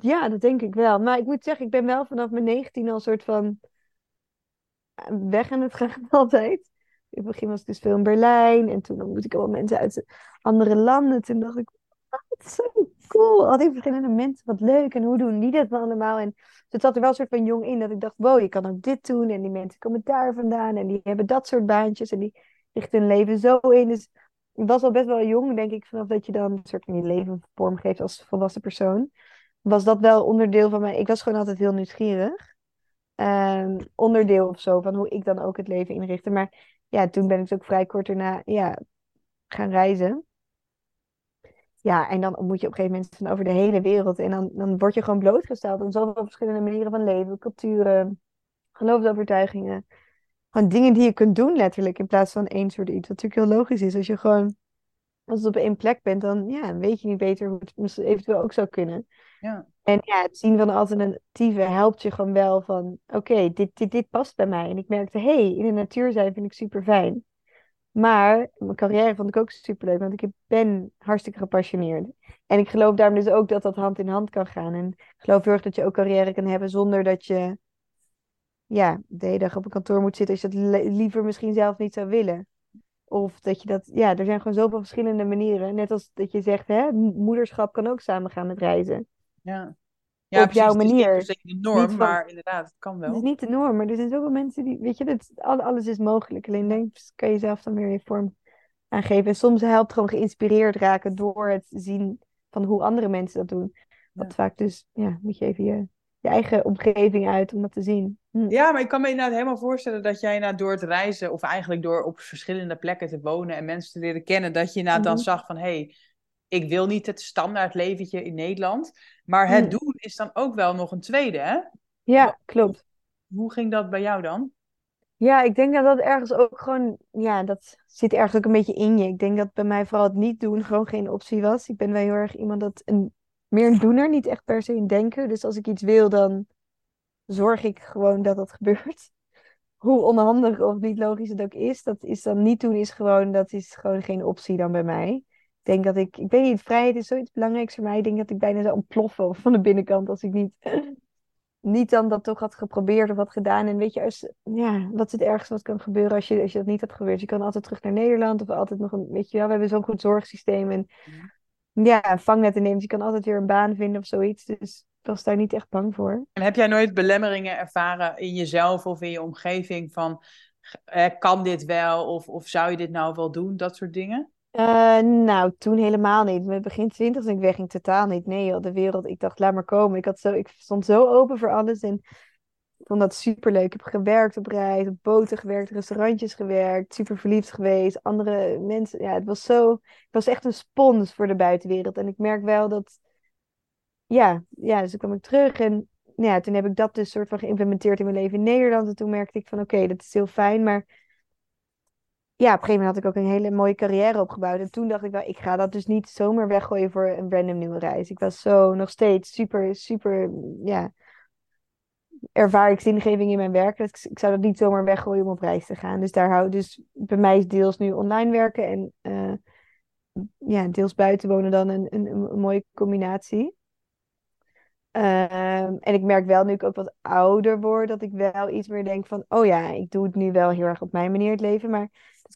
Ja, dat denk ik wel. Maar ik moet zeggen, ik ben wel vanaf mijn 19 al soort van weg aan het gaan altijd. In het begin was ik dus veel in Berlijn en toen ontmoette ik allemaal mensen uit andere landen. Toen dacht ik, het is zo cool. Al die verschillende mensen, wat leuk. En hoe doen die dat dan allemaal? En het zat er wel een soort van jong in dat ik dacht, wow, je kan ook dit doen. En die mensen komen daar vandaan en die hebben dat soort baantjes en die richten hun leven zo in. Dus ik was al best wel jong, denk ik, vanaf dat je dan een soort van je leven vormgeeft als volwassen persoon. Was dat wel onderdeel van mij? Ik was gewoon altijd heel nieuwsgierig ehm, onderdeel of zo van hoe ik dan ook het leven inrichtte. Maar ja, toen ben ik dus ook vrij kort daarna ja, gaan reizen. Ja, en dan ontmoet je op een gegeven moment van over de hele wereld. En dan, dan word je gewoon blootgesteld aan zoveel verschillende manieren van leven, culturen, geloofsovertuigingen. Gewoon dingen die je kunt doen letterlijk in plaats van één soort iets. Wat natuurlijk heel logisch is. Als je gewoon, als het op één plek bent, dan ja, weet je niet beter hoe het eventueel ook zou kunnen. Ja, En het zien van alternatieven helpt je gewoon wel van, oké, dit, dit, dit past bij mij. En ik merkte, hé, hey, in de natuur zijn vind ik super fijn. Maar mijn carrière vond ik ook super leuk, want ik ben hartstikke gepassioneerd. En ik geloof daarom dus ook dat dat hand in hand kan gaan. En ik geloof heel erg dat je ook carrière kan hebben zonder dat je, ja, de hele dag op een kantoor moet zitten als je dat liever misschien zelf niet zou willen. Of dat je dat, ja, er zijn gewoon zoveel verschillende manieren. Net als dat je zegt, hè, moederschap kan ook samengaan met reizen. ja. Ja, Op precies. jouw Het is niet manier. de Niet norm, van, maar inderdaad, het kan het is wel. niet de norm, maar er zijn zoveel mensen die, weet je, dat, al- alles is mogelijk. Alleen denk, kan je zelf dan weer je vorm aangeven. En soms helpt gewoon geïnspireerd raken door het zien van hoe andere mensen dat doen. Wat ja. vaak dus, ja, moet je even je, je eigen omgeving uit om dat te zien. Hm. Ja, maar ik kan me inderdaad helemaal voorstellen dat jij inderdaad door het reizen, of eigenlijk door op verschillende plekken te wonen en mensen te leren kennen, dat je inderdaad dan Mhm. zag van, hé, hey, ik wil niet het standaard leventje in Nederland, maar het Hm. doen is dan ook wel nog een tweede, hè? Ja, klopt. Hoe ging dat bij jou dan? Ja, ik denk dat dat ergens ook gewoon, ja, dat zit ergens ook een beetje in je. Ik denk dat bij mij vooral het niet doen gewoon geen optie was. Ik ben wel heel erg iemand dat een, meer een doener, niet echt per se een denker. Dus als ik iets wil, dan zorg ik gewoon dat dat gebeurt. Hoe onhandig of niet logisch het ook is, dat is dan niet doen, is gewoon, dat is gewoon geen optie dan bij mij. Ik denk dat ik, ik weet niet, vrijheid is zoiets belangrijks voor mij. Ik denk dat ik bijna zou ontploffen van de binnenkant als ik niet niet dan dat toch had geprobeerd of had gedaan. En weet je, als, ja, wat is het ergste wat kan gebeuren als je, als je dat niet had gebeurd? Je kan altijd terug naar Nederland of altijd nog een, weet je wel, we hebben zo'n goed zorgsysteem en ja, een vangnet innemen. Dus je kan altijd weer een baan vinden of zoiets. Dus ik was daar niet echt bang voor. En heb jij nooit belemmeringen ervaren in jezelf of in je omgeving van, eh, kan dit wel of, of zou je dit nou wel doen, dat soort dingen? Eh, nou, toen helemaal niet. Met begin twintig toen ik wegging, totaal niet. Nee, joh, de wereld. Ik dacht, laat maar komen. Ik, had zo, ik stond zo open voor alles en ik vond dat superleuk. Ik heb gewerkt op reis, op boten gewerkt, restaurantjes gewerkt, super verliefd geweest, andere mensen. Ja, het was zo. Ik was echt een spons voor de buitenwereld. En ik merk wel dat, ja, ja, dus toen kwam ik terug en ja, toen heb ik dat dus soort van geïmplementeerd in mijn leven in Nederland. En toen merkte ik van, oké, dat is heel fijn, maar ja, op een gegeven moment had ik ook een hele mooie carrière opgebouwd. En toen dacht ik wel, ik ga dat dus niet zomaar weggooien voor een random nieuwe reis. Ik was zo nog steeds super, super, ja, ervaar ik zingeving in mijn werk. Dus ik zou dat niet zomaar weggooien om op reis te gaan. Dus daar hou dus bij mij is deels nu online werken en uh, ja, deels buiten wonen dan een, een, mooie combinatie. Um, en ik merk wel nu ik ook wat ouder word, dat ik wel iets meer denk van, oh ja, ik doe het nu wel heel erg op mijn manier het leven, maar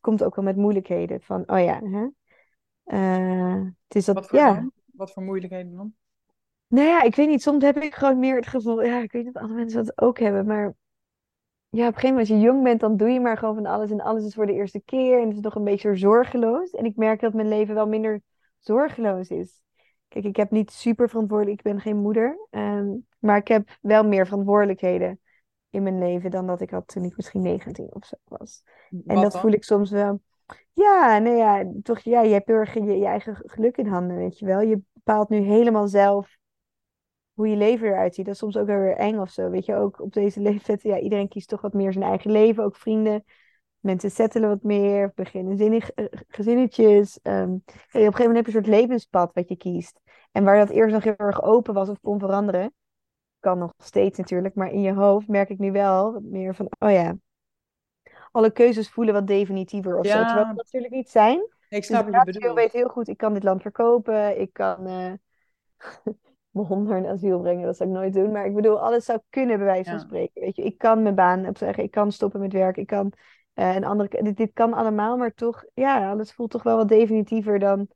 komt ook wel met moeilijkheden. Van, oh ja, hè? Uh, het is dat, wat voor, ja. Wat voor moeilijkheden dan? Nou ja, ik weet niet, soms heb ik gewoon meer het gevoel, ja, ik weet niet of andere mensen dat ook hebben, maar ja, op een gegeven moment als je jong bent, dan doe je maar gewoon van alles en alles is voor de eerste keer en het is nog een beetje zorgeloos. En ik merk dat mijn leven wel minder zorgeloos is. Kijk, ik heb niet super verantwoordelijk, ik ben geen moeder. Um, maar ik heb wel meer verantwoordelijkheden in mijn leven dan dat ik had toen ik misschien 19 of zo was. en dat voel ik soms wel. Ja, nee, ja, toch, ja, je hebt heel erg je, je, eigen geluk in handen, weet je wel. Je bepaalt nu helemaal zelf hoe je leven eruit ziet. Dat is soms ook wel weer eng of zo, weet je. Ook op deze leeftijd, ja, iedereen kiest toch wat meer zijn eigen leven, ook vrienden. Mensen settelen wat meer, beginnen zinnig, uh, gezinnetjes. Um, op een gegeven moment heb je een soort levenspad wat je kiest. En waar dat eerst nog heel erg open was of kon veranderen, kan nog steeds natuurlijk, maar in je hoofd merk ik nu wel wat meer van, oh ja, alle keuzes voelen wat definitiever of Ja. zo. Terwijl het natuurlijk niet zijn. Ik Dus snap de wat je bedoelt. weet heel goed, ik kan dit land verkopen, ik kan eh, mijn hond naar een asiel brengen, dat zou ik nooit doen. Maar ik bedoel, alles zou kunnen bij wijze van Ja. spreken. Weet je, ik kan mijn baan opzeggen, ik kan stoppen met werk, ik kan eh, een andere, dit, dit kan allemaal, maar toch, ja, alles voelt toch wel wat definitiever dan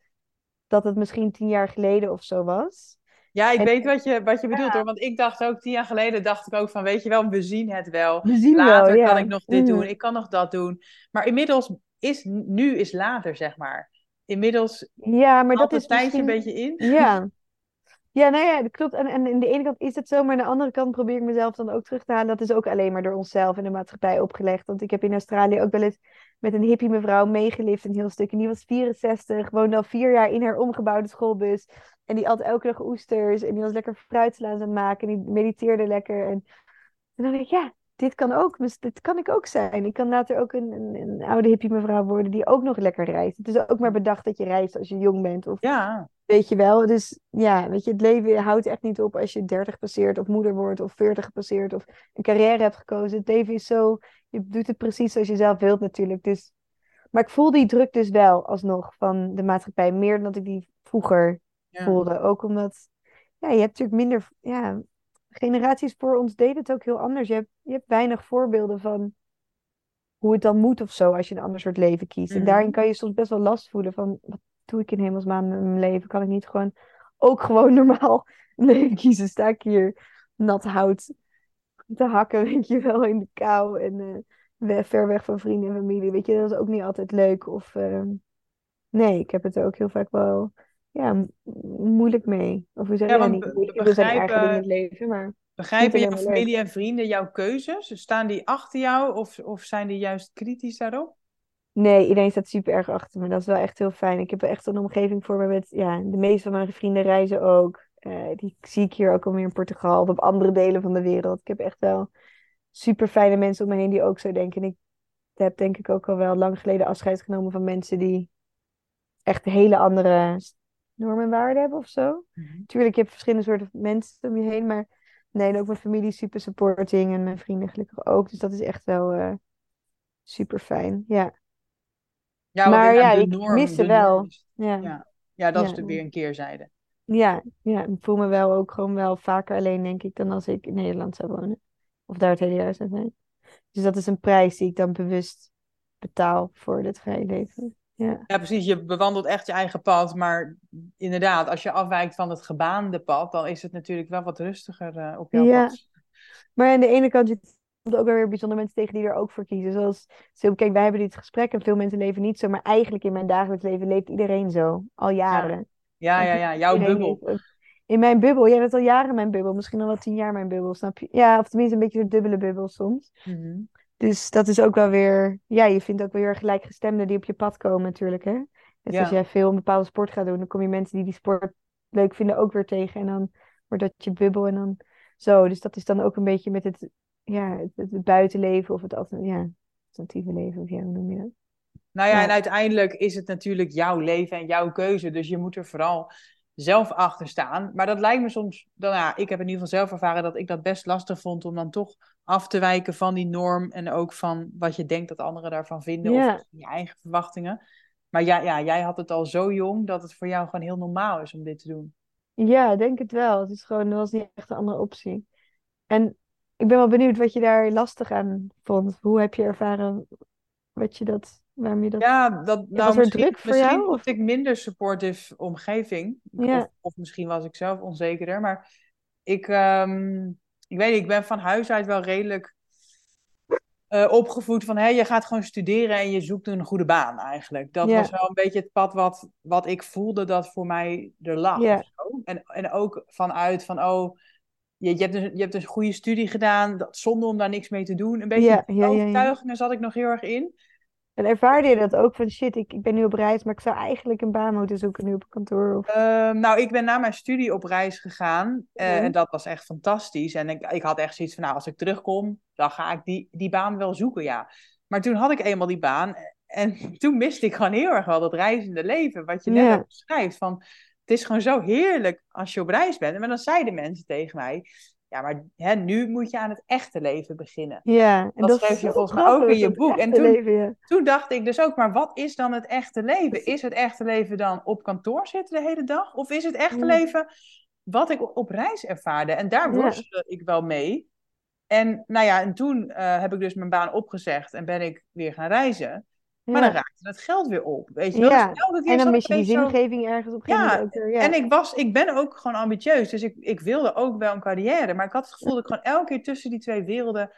dat het misschien tien jaar geleden of zo was. Ja, ik En- weet wat je, wat je bedoelt Ja. hoor. Want ik dacht ook, tien jaar geleden dacht ik ook van, weet je wel, we zien het wel. We zien Later wel, ja. kan ik nog dit doen, ik kan nog dat doen. Maar inmiddels is, nu is later, zeg maar. Inmiddels Ja, maar dat het is tijdje misschien... een beetje in. Ja. Ja, nou ja, dat klopt. En, en aan de ene kant is het zo, maar aan de andere kant probeer ik mezelf dan ook terug te halen. Dat is ook alleen maar door onszelf en de maatschappij opgelegd. Want ik heb in Australië ook wel eens met een hippie mevrouw meegelift een heel stuk. En die was 64, woonde al vier jaar in haar omgebouwde schoolbus. En die at elke dag oesters en die was lekker fruitslaas aan het maken. En die mediteerde lekker. En toen dacht ik, ja, dit kan ook. Dit kan ik ook zijn. Ik kan later ook een, een, een oude hippie mevrouw worden die ook nog lekker reist. Het is ook maar bedacht dat je reist als je jong bent. Of Ja, Weet je wel, dus ja, weet je, het leven houdt echt niet op als je 30 passeert of moeder wordt of 40 passeert of een carrière hebt gekozen. Het leven is zo, je doet het precies zoals je zelf wilt natuurlijk. Dus, maar ik voel die druk dus wel alsnog van de maatschappij, meer dan dat ik die vroeger ja. voelde. Ook omdat, ja, je hebt natuurlijk minder, ja, generaties voor ons deden het ook heel anders. Je hebt, je hebt weinig voorbeelden van hoe het dan moet of zo als je een ander soort leven kiest. En Mhm. daarin kan je soms best wel last voelen van, wat doe ik in hemelsnaam met mijn leven? Kan ik niet gewoon ook gewoon normaal leven kiezen? Sta ik hier nat hout te hakken, weet je wel, in de kou en eh, we- ver weg van vrienden en familie. Weet je, dat is ook niet altijd leuk. Of ehm, nee, ik heb het er ook heel vaak wel ja, moeilijk mee. Of hoe zeg Ja, je, want niet moeilijk, er zijn in het leven, maar Begrijpen jouw familie en vrienden jouw keuzes? Staan die achter jou of, of zijn die juist kritisch daarop? Nee, iedereen staat super erg achter me. Dat is wel echt heel fijn. Ik heb echt een omgeving voor me met, ja, de meeste van mijn vrienden reizen ook. Eh, die zie ik hier ook alweer in Portugal of op andere delen van de wereld. Ik heb echt wel super fijne mensen om me heen die ook zo denken. En ik heb denk ik ook al wel lang geleden afscheid genomen van mensen die echt hele andere normen en waarden hebben of zo. Tuurlijk, je hebt verschillende soorten mensen om je heen, maar nee, ook mijn familie is super supporting en mijn vrienden gelukkig ook. Dus dat is echt wel eh, super fijn. Ja. Ja, Maar ja, ik norm, mis ze wel. Ja. Ja. Ja, dat is de weer een keerzijde. Ja, ja, ik voel me wel ook gewoon wel vaker alleen, denk ik, dan als ik in Nederland zou wonen. Of daar het hele jaar zou zijn. Dus dat is een prijs die ik dan bewust betaal voor dit vrije leven. Ja, Ja, precies. Je bewandelt echt je eigen pad. Maar inderdaad, als je afwijkt van het gebaande pad, dan is het natuurlijk wel wat rustiger eh, op jouw Ja. pad. maar aan de ene kant, komt ook wel weer bijzondere mensen tegen die er ook voor kiezen. Zoals, zo, kijk, wij hebben dit gesprek en veel mensen leven niet zo. Maar eigenlijk in mijn dagelijks leven leeft iedereen zo. Al jaren. Ja, ja, ja. Jouw bubbel. In mijn bubbel. Jij bent al jaren mijn bubbel. Misschien al wel tien jaar mijn bubbel, snap je? Ja, of tenminste een beetje een dubbele bubbel soms. Mhm. Dus dat is ook wel weer, ja, je vindt ook weer gelijkgestemden die op je pad komen natuurlijk, hè. Dus Ja. als jij veel een bepaalde sport gaat doen, dan kom je mensen die die sport leuk vinden ook weer tegen. En dan wordt dat je bubbel en dan zo. Dus dat is dan ook een beetje met het, ja, het, het buitenleven of het ja, alternatieve leven, of ja, hoe noem je dat? Nou ja, Ja. en uiteindelijk is het natuurlijk jouw leven en jouw keuze. Dus je moet er vooral zelf achter staan. Maar dat lijkt me soms, dan, ja, ik heb in ieder geval zelf ervaren dat ik dat best lastig vond om dan toch af te wijken van die norm. En ook van wat je denkt dat anderen daarvan vinden. Ja. Of je eigen verwachtingen. Maar ja, ja, jij had het al zo jong dat het voor jou gewoon heel normaal is om dit te doen. Ja, denk het wel. Het is gewoon, was niet echt een andere optie. En ik ben wel benieuwd wat je daar lastig aan vond. Hoe heb je ervaren wat je dat, waarom je dat... Ja, dat, nou, was er misschien, druk voor misschien jou, had ik minder supportive omgeving. Ja. Of, of misschien was ik zelf onzekerder. Maar ik, ehm, ik weet niet, ik ben van huis uit wel redelijk eh, opgevoed van... Hé, je gaat gewoon studeren en je zoekt een goede baan eigenlijk. Dat Ja. was wel een beetje het pad wat, wat ik voelde dat voor mij er lag. Ja. of. En, en ook vanuit van, oh... Je, je, hebt dus, je hebt dus een goede studie gedaan, dat, zonder om daar niks mee te doen. Een beetje Ja, zat ik nog heel erg in. En ervaarde je dat ook van shit, ik, ik ben nu op reis, maar ik zou eigenlijk een baan moeten zoeken nu op kantoor? Of... Ehm, nou, ik ben na mijn studie op reis gegaan. eh. En dat was echt fantastisch. En ik, ik had echt zoiets van, nou, als ik terugkom, dan ga ik die, die baan wel zoeken, ja. Maar toen had ik eenmaal die baan. En toen miste ik gewoon heel erg wel dat reizende leven. Wat je net beschrijft. Van, het is gewoon zo heerlijk als je op reis bent. En dan zeiden mensen tegen mij... Ja, maar hè, nu moet je aan het echte leven beginnen. Ja, en Dat dat schreef je volgens mij ook in je boek. En toen- leven, ja. Toen dacht ik dus ook, maar wat is dan het echte leven? Is het echte leven dan op kantoor zitten de hele dag? Of is het echte Ja. leven wat ik op reis ervaarde? En daar Ja. worstelde ik wel mee. En nou ja, en toen eh, heb ik dus mijn baan opgezegd en ben ik weer gaan reizen. Maar dan raakte het geld weer op, weet je wel? Ja, Dus elke keer En dan mis je die zo- zingeving ergens op een Ja, moment ook weer. Ja. En ik, was, ik ben ook gewoon ambitieus, dus ik, ik wilde ook wel een carrière. Maar ik had het gevoel dat ik gewoon elke keer tussen die twee werelden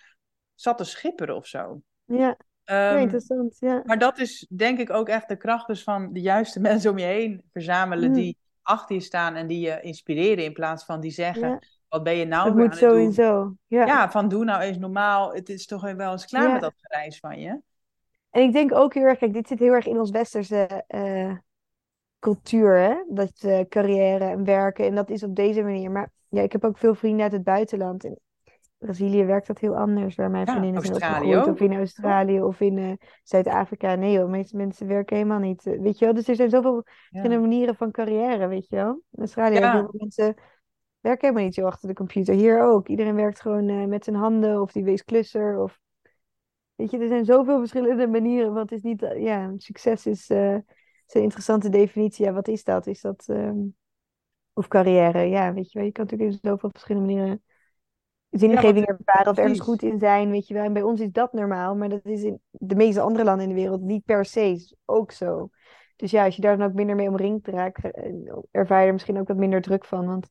zat te schipperen of zo. Ja, Ehm, interessant. Ja. maar dat is denk ik ook echt de kracht dus van de juiste mensen om je heen verzamelen Mm. die achter je staan en die je inspireren in plaats van die zeggen, Ja. wat ben je nou Het weer moet aan zo het en doen? zo. Ja. Ja, van doe nou eens normaal, het is toch wel eens klaar Ja. met dat gereis van je. En ik denk ook heel erg, kijk, dit zit heel erg in ons westerse eh, cultuur, hè? Dat eh, carrière en werken, en dat is op deze manier. Maar ja, ik heb ook veel vrienden uit het buitenland. In Brazilië werkt dat heel anders, waar mijn Ja, vriendinnen zijn Australië ook. Of in Australië of in eh, Zuid-Afrika. Nee joh, de meeste mensen werken helemaal niet. Weet je wel? Dus er zijn zoveel verschillende manieren van carrière, weet je wel? In Australië Ja. heel veel mensen werken helemaal niet zo achter de computer. Hier ook. Iedereen werkt gewoon met zijn handen of die wees klusser. Of... Weet je, er zijn zoveel verschillende manieren. Want het is niet, eh, ja, succes is, eh, is een interessante definitie. Ja, wat is dat? Is dat, ehm, of carrière? Ja, weet je wel, je kan natuurlijk in zoveel verschillende manieren zingeving want- ervaren of ergens goed in zijn, weet je wel. En bij ons is dat normaal, maar dat is in de meeste andere landen in de wereld niet per se ook zo. Dus ja, als je daar dan ook minder mee omringd raakt, eh, ervaar je er misschien ook wat minder druk van. Want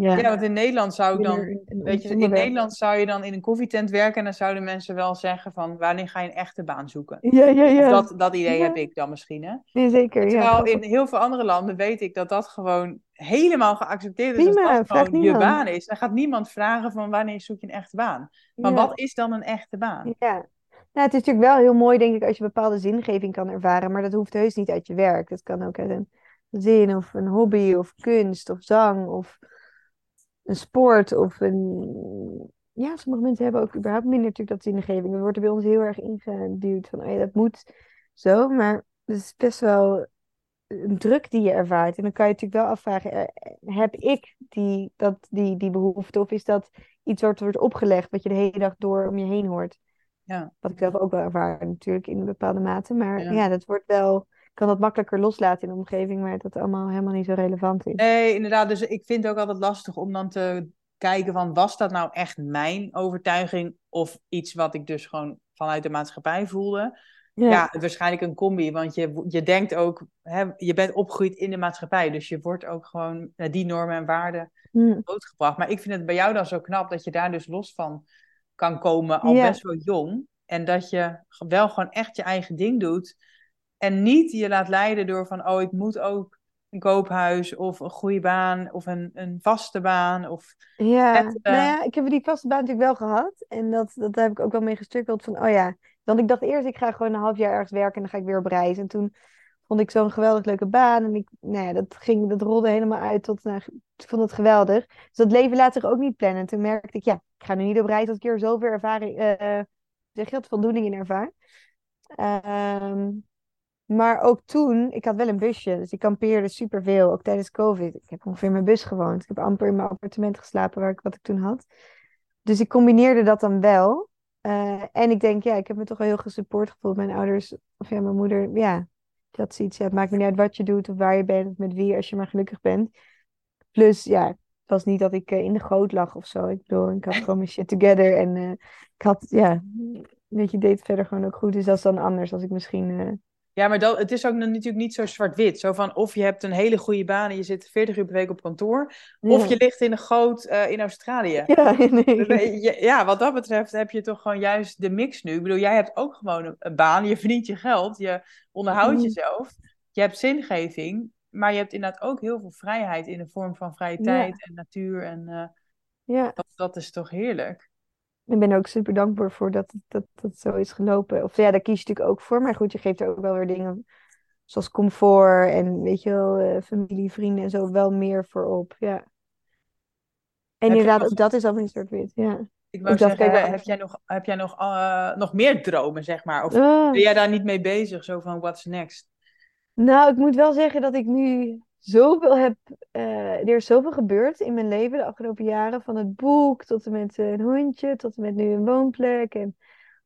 ja, Ja, want in Nederland zou ik dan, weet je, in. Nederland zou je dan in een koffietent werken en dan zouden mensen wel zeggen van, wanneer ga je een echte baan zoeken? Ja, ja, Of ja. dat, dat idee Ja. heb ik dan misschien, hè? Nee, zeker. Terwijl in heel veel andere landen weet ik dat dat gewoon helemaal geaccepteerd is. Prima, als dat gewoon je baan is. Dan gaat niemand vragen van wanneer zoek je een echte baan. Maar wat is dan een echte baan? Ja. Nou, het is natuurlijk wel heel mooi, denk ik, als je bepaalde zingeving kan ervaren, maar dat hoeft heus niet uit je werk. Dat kan ook uit een zin of een hobby of kunst of zang of een sport of een... Ja, sommige mensen hebben ook überhaupt minder natuurlijk dat zingeving. Dat wordt er bij ons heel erg ingeduwd van, oh ja, dat moet zo, maar het is best wel een druk die je ervaart. En dan kan je natuurlijk wel afvragen, eh, heb ik die, dat, die, die behoefte of is dat iets wat wordt opgelegd, wat je de hele dag door om je heen hoort? Ja. Wat ik zelf ook wel ervaar natuurlijk in een bepaalde mate. Maar Ja. ja, dat wordt wel... Ik kan dat makkelijker loslaten in de omgeving, maar dat allemaal helemaal niet zo relevant is. Nee, inderdaad. Dus ik vind het ook altijd lastig om dan te kijken van, was dat nou echt mijn overtuiging of iets wat ik dus gewoon vanuit de maatschappij voelde? Ja, waarschijnlijk een combi, want je, je denkt ook, hè, je bent opgegroeid in de maatschappij, dus je wordt ook gewoon naar die normen en waarden Hm. grootgebracht. Maar ik vind het bij jou dan zo knap dat je daar dus los van kan komen, al Ja. best wel jong. En dat je wel gewoon echt je eigen ding doet. En niet je laat leiden door van, oh, ik moet ook een koophuis of een goede baan of een, een vaste baan. Of... Ja, Het, eh, nou ja, ik heb die vaste baan natuurlijk wel gehad. En dat, dat heb ik ook wel mee gestrukkeld van, oh ja. Want ik dacht eerst, ik ga gewoon een half jaar ergens werken en dan ga ik weer op reis. En toen vond ik zo'n geweldig leuke baan. En ik, nou ja, dat ging, dat rolde helemaal uit tot, nou, ik vond het geweldig. Dus dat leven laat zich ook niet plannen. En toen merkte ik, ja, ik ga nu niet op reis als ik hier zoveel ervaring, eh, zeg je dat, voldoening in ervaar. Ehm, maar ook toen, ik had wel een busje, dus ik kampeerde superveel, ook tijdens COVID. Ik heb ongeveer mijn bus gewoond. Ik heb amper in mijn appartement geslapen, waar ik, wat ik toen had. Dus ik combineerde dat dan wel. Eh, en ik denk, ja, ik heb me toch wel heel gesupport gevoeld. Mijn ouders, of ja, mijn moeder, ja, dat zoiets. Ja, het maakt me niet uit wat je doet of waar je bent of met wie, als je maar gelukkig bent. Plus, ja, het was niet dat ik eh, in de goot lag of zo. Ik bedoel, ik had gewoon mijn shit together. En eh, ik had, ja, weet je, deed verder gewoon ook goed. Dus dat is dan anders als ik misschien ja, maar dat, het is ook natuurlijk niet zo zwart-wit. Zo van of je hebt een hele goede baan en je zit 40 uur per week op kantoor. Of je ligt in een goot uh, in Australië. Ja, nee. ja, wat dat betreft heb je toch gewoon juist de mix nu. Ik bedoel, jij hebt ook gewoon een baan. Je verdient je geld. Je onderhoudt mm. jezelf. Je hebt zingeving. Maar je hebt inderdaad ook heel veel vrijheid in de vorm van vrije tijd en natuur. En uh, ja. dat, dat is toch heerlijk. Ik ben ook super dankbaar voor dat, dat dat zo is gelopen. Of ja, daar kies je natuurlijk ook voor. Maar goed, je geeft er ook wel weer dingen zoals comfort en weet je wel, uh, familie, vrienden en zo wel meer voor op. Ja. En heb inderdaad, ook dat is al een soort wit. Ja. Ik wou zeggen, heb jij nog, heb jij nog, uh, nog meer dromen, zeg maar? Of oh. ben jij daar niet mee bezig? Zo van, what's next? Nou, ik moet wel zeggen dat ik nu zoveel heb, uh, er is zoveel gebeurd in mijn leven de afgelopen jaren. Van het boek tot en met een hondje, tot en met nu een woonplek. En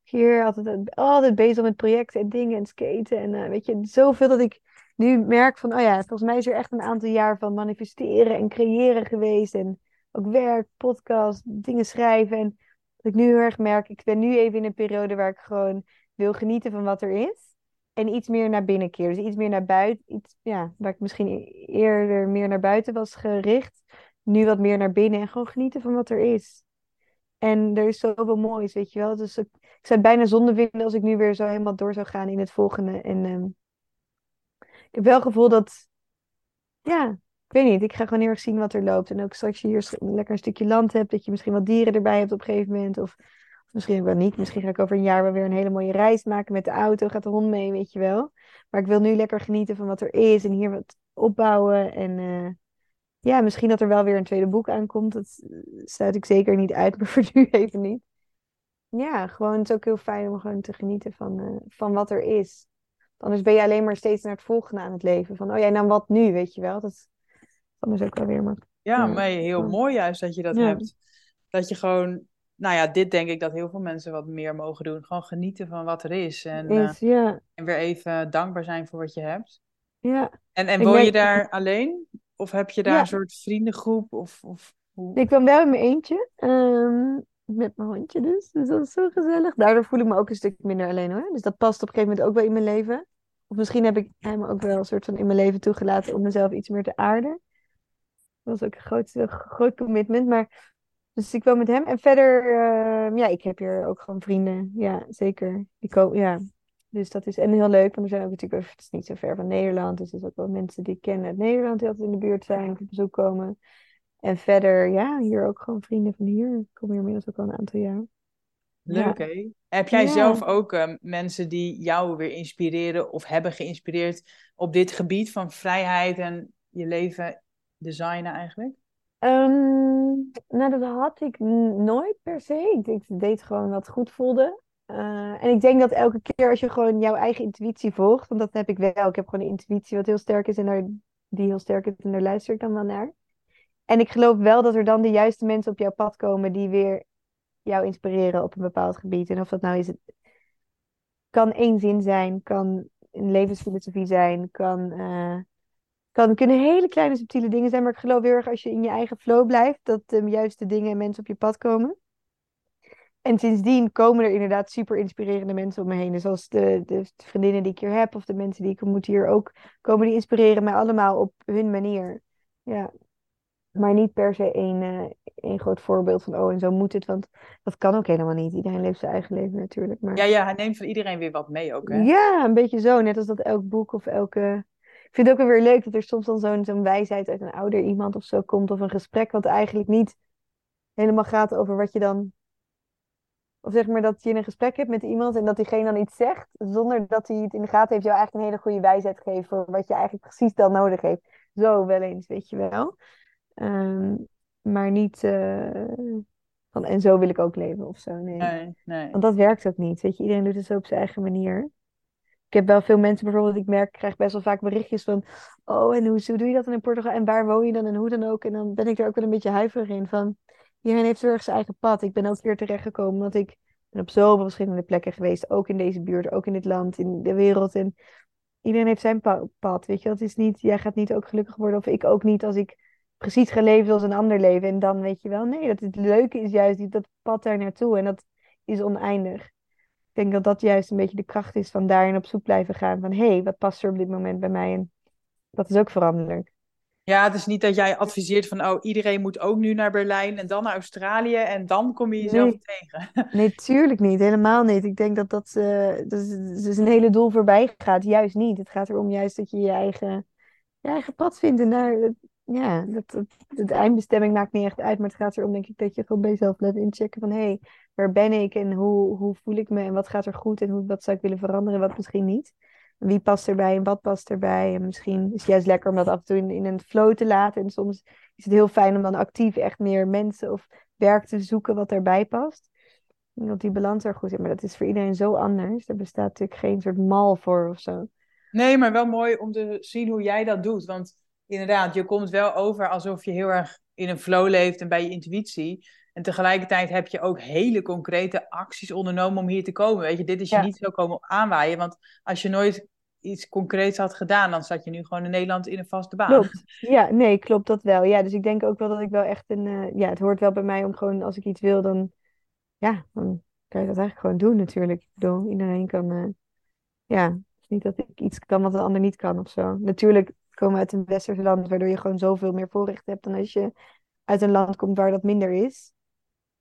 hier altijd, altijd bezig met projecten en dingen en skaten. En uh, weet je, zoveel dat ik nu merk van, oh ja, volgens mij is er echt een aantal jaar van manifesteren en creëren geweest. En ook werk, podcast, dingen schrijven. En dat ik nu heel erg merk, ik ben nu even in een periode waar ik gewoon wil genieten van wat er is. En iets meer naar binnen keer. Dus iets meer naar buiten. Iets, ja, waar ik misschien e-, eerder meer naar buiten was gericht. Nu wat meer naar binnen. En gewoon genieten van wat er is. En er is zoveel moois, weet je wel. Dus ik, ik zou het bijna zonde vinden als ik nu weer zo helemaal door zou gaan in het volgende. En um, ik heb wel het gevoel dat... Ja, ik weet niet. Ik ga gewoon heel erg zien wat er loopt. En ook straks je hier lekker een stukje land hebt. Dat je misschien wat dieren erbij hebt op een gegeven moment. Of Misschien wel niet. Misschien ga ik over een jaar wel weer een hele mooie reis maken met de auto. Gaat de hond mee, weet je wel. Maar ik wil nu lekker genieten van wat er is en hier wat opbouwen. En uh, ja, misschien dat er wel weer een tweede boek aankomt. Dat sluit ik zeker niet uit, maar voor nu even niet. Ja, gewoon het is ook heel fijn om gewoon te genieten van, uh, van wat er is. Anders ben je alleen maar steeds naar het volgende aan het leven. Van, oh jij, nou wat nu, weet je wel. Dat is anders ook wel weer maar. Ja, maar heel mooi juist dat je dat hebt. Dat je gewoon nou ja, dit denk ik dat heel veel mensen wat meer mogen doen. Gewoon genieten van wat er is. En, is, uh, ja. en weer even dankbaar zijn voor wat je hebt. Ja. En, en woon je daar alleen? Of heb je daar een soort vriendengroep? Of, of hoe? Ik woon wel in mijn eentje. Um, met mijn hondje dus. Dus dat is zo gezellig. Daardoor voel ik me ook een stuk minder alleen hoor. Dus dat past op een gegeven moment ook wel in mijn leven. Of misschien heb ik hem ook wel een soort van in mijn leven toegelaten om mezelf iets meer te aarden. Dat was ook een groot, groot commitment. Maar dus ik woon met hem. En verder, uh, ja, ik heb hier ook gewoon vrienden. Ja, zeker. Ik ja. Dus dat is en heel leuk, want er zijn ook natuurlijk, het is niet zo ver van Nederland. Dus er zijn ook wel mensen die ik ken uit Nederland die altijd in de buurt zijn, op bezoek komen. En verder, ja, hier ook gewoon vrienden van hier. Ik kom hier inmiddels ook al een aantal jaar. Leuk, ja. hè? Heb jij zelf ook uh, mensen die jou weer inspireren of hebben geïnspireerd op dit gebied van vrijheid en je leven designen eigenlijk? Um, nou, dat had ik nooit per se. Ik deed gewoon wat goed voelde. Uh, en ik denk dat elke keer als je gewoon jouw eigen intuïtie volgt, want dat heb ik wel. Ik heb gewoon een intuïtie wat heel sterk is en daar, die heel sterk is en daar luister ik dan wel naar. En ik geloof wel dat er dan de juiste mensen op jouw pad komen die weer jou inspireren op een bepaald gebied. En of dat nou is, kan één zin zijn, kan een levensfilosofie zijn, kan uh, kan, kunnen hele kleine subtiele dingen zijn, maar ik geloof heel erg als je in je eigen flow blijft, dat de juiste dingen en mensen op je pad komen. En sindsdien komen er inderdaad super inspirerende mensen om me heen. Dus als de, de vriendinnen die ik hier heb, of de mensen die ik ontmoet hier ook, komen die inspireren mij allemaal op hun manier. Ja. Maar niet per se één, uh, één groot voorbeeld van, oh, en zo moet het. Want dat kan ook helemaal niet. Iedereen leeft zijn eigen leven natuurlijk. Maar... Ja, ja, hij neemt van iedereen weer wat mee ook, hè? Ja, een beetje zo. Net als dat elk boek of elke vind het ook weer leuk dat er soms dan zo'n zo'n wijsheid uit een ouder iemand of zo komt. Of een gesprek wat eigenlijk niet helemaal gaat over wat je dan. Of zeg maar dat je een gesprek hebt met iemand en dat diegene dan iets zegt. Zonder dat hij het in de gaten heeft, jou eigenlijk een hele goede wijsheid geeft voor wat je eigenlijk precies dan nodig heeft. Zo wel eens, weet je wel. Ehm, maar niet uh, van en zo wil ik ook leven of zo. Nee. nee. nee, Want dat werkt ook niet. Weet je, iedereen doet het zo op zijn eigen manier. Ik heb wel veel mensen bijvoorbeeld, ik merk, ik krijg best wel vaak berichtjes van, oh, en hoe, hoe doe je dat dan in Portugal? En waar woon je dan en hoe dan ook? En dan ben ik er ook wel een beetje huiverig in van, iedereen heeft heel erg zijn eigen pad. Ik ben ook hier terechtgekomen, want ik ben op zoveel verschillende plekken geweest, ook in deze buurt, ook in dit land, in de wereld. En iedereen heeft zijn pad, weet je. Het is niet, jij gaat niet ook gelukkig worden of ik ook niet als ik precies ga leven zoals een ander leven. En dan weet je wel, nee, dat het leuke is juist dat pad daar naartoe en dat is oneindig. Ik denk dat dat juist een beetje de kracht is van daarin op zoek blijven gaan. Van hé, hey, wat past er op dit moment bij mij? En dat is ook veranderlijk. Ja, het is niet dat jij adviseert van, oh, iedereen moet ook nu naar Berlijn en dan naar Australië en dan kom je jezelf tegen. Nee, tuurlijk niet. Helemaal niet. Ik denk dat dat, uh, dat, een hele doel voorbij gaat. Juist niet. Het gaat erom juist dat je je eigen, je eigen pad vindt. En daar, ja, dat, de eindbestemming maakt niet echt uit. Maar het gaat erom, denk ik, dat je gewoon bij jezelf blijft inchecken van, hé, hey, waar ben ik en hoe, hoe voel ik me en wat gaat er goed en hoe, wat zou ik willen veranderen en wat misschien niet. Wie past erbij en wat past erbij. En misschien is het juist lekker om dat af en toe in, in een flow te laten. En soms is het heel fijn om dan actief echt meer mensen of werk te zoeken wat erbij past. Dat die balans er goed is. Maar dat is voor iedereen zo anders. Er bestaat natuurlijk geen soort mal voor of zo. Nee, maar wel mooi om te zien hoe jij dat doet. Want inderdaad, je komt wel over alsof je heel erg in een flow leeft en bij je intuïtie. En tegelijkertijd heb je ook hele concrete acties ondernomen om hier te komen. Weet je, dit is je niet zo komen aanwaaien. Want als je nooit iets concreets had gedaan, dan zat je nu gewoon in Nederland in een vaste baan. Klopt. Ja, nee, klopt dat wel. Ja, dus ik denk ook wel dat ik wel echt een. Uh, ja, het hoort wel bij mij om gewoon als ik iets wil, dan. Ja, dan kan je dat eigenlijk gewoon doen natuurlijk. Ik bedoel, iedereen kan. Uh, ja, het is niet dat ik iets kan wat een ander niet kan of zo. Natuurlijk komen uit een westerse land, waardoor je gewoon zoveel meer voorrecht hebt dan als je uit een land komt waar dat minder is.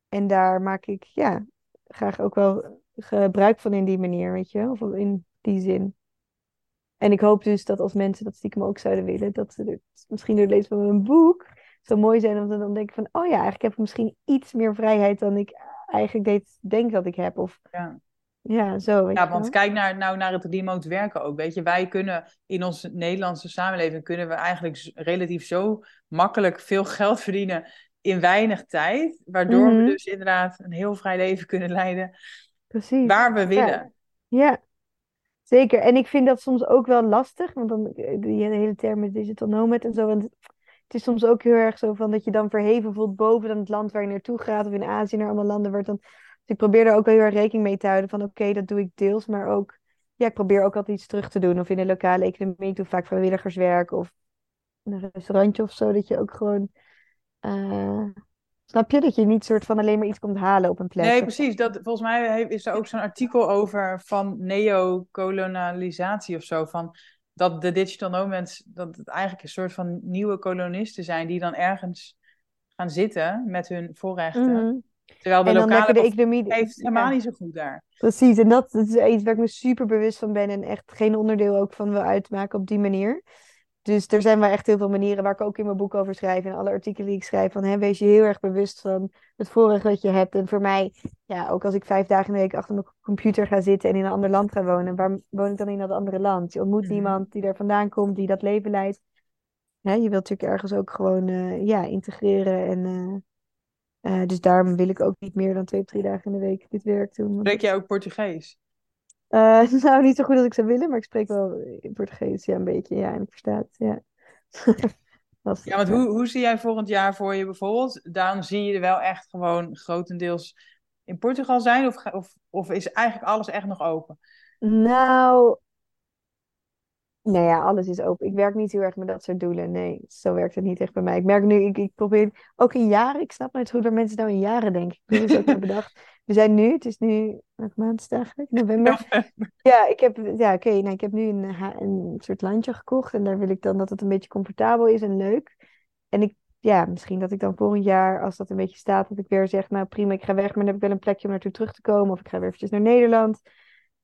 En daar maak ik ja, graag ook wel gebruik van in die manier, weet je, of in die zin. En ik hoop dus dat als mensen dat stiekem ook zouden willen, dat ze misschien door het lezen van mijn boek zo mooi zijn om dan denken van, oh ja, eigenlijk heb ik misschien iets meer vrijheid dan ik eigenlijk deed, denk dat ik heb. Of ja, ja zo. ja, want kijk naar, nou naar het remote werken ook. Weet je, wij kunnen in onze Nederlandse samenleving kunnen we eigenlijk relatief zo makkelijk veel geld verdienen in weinig tijd, waardoor we mhm. dus inderdaad een heel vrij leven kunnen leiden. Precies. Waar we willen. Ja. zeker. En ik vind dat soms ook wel lastig, want dan eh, die hele term met digital nomad en zo. Het is soms ook heel erg zo van dat je dan verheven voelt boven dan het land waar je naartoe gaat, of in Azië naar allemaal landen waar dan. Dus ik probeer er ook wel heel erg rekening mee te houden van oké, dat doe ik deels, maar ook ja, ik probeer ook altijd iets terug te doen. Of in de lokale economie, ik doe vaak vrijwilligerswerk of een restaurantje of zo, dat je ook gewoon uh, snap je? Dat je niet soort van alleen maar iets komt halen op een plek. Nee, precies. Dat, volgens mij is er ook zo'n artikel over van neocolonialisatie of zo. Van dat de digital nomads, dat het eigenlijk een soort van nieuwe kolonisten zijn die dan ergens gaan zitten met hun voorrechten. Mhm. Terwijl de en lokale de economie heeft helemaal niet zo goed daar. Precies, en dat, dat, is iets waar ik me super bewust van ben en echt geen onderdeel ook van wil uitmaken op die manier. Dus er zijn wel echt heel veel manieren waar ik ook in mijn boek over schrijf. En alle artikelen die ik schrijf. Van hè, wees je heel erg bewust van het voorrecht dat je hebt. En voor mij, ja, ook als ik vijf dagen in de week achter mijn computer ga zitten en in een ander land ga wonen. Waar woon ik dan in dat andere land? Je ontmoet mm niemand die er vandaan komt, die dat leven leidt. je wilt natuurlijk ergens ook gewoon uh, ja, integreren. En, uh, uh, dus daarom wil ik ook niet meer dan twee of drie dagen in de week dit werk doen. Spreek jij ook Portugees? Uh, nou, niet zo goed als ik zou willen, maar ik spreek wel in Portugees, ja, een beetje. Ja, en ik versta het, ja. ja, want hoe, hoe zie jij volgend jaar voor je bijvoorbeeld? Dan zie je er wel echt gewoon grotendeels in Portugal zijn? Of, of, of is eigenlijk alles echt nog open? Nou, Nee, ja, alles is open. Ik werk niet heel erg met dat soort doelen. Nee, zo werkt het niet echt bij mij. Ik merk nu, ik, ik probeer ook in jaren, ik snap nooit goed waar mensen nou in jaren denken. Ik heb het ook bedacht. We zijn nu, het is nu, welke maand is het eigenlijk? November. Ja, ik heb, ja, oké, nou, ik heb nu een, een soort landje gekocht en daar wil ik dan dat het een beetje comfortabel is en leuk. En ik, ja, misschien dat ik dan volgend jaar, als dat een beetje staat, dat ik weer zeg, nou prima, ik ga weg, maar dan heb ik wel een plekje om naartoe terug te komen. Of ik ga weer eventjes naar Nederland.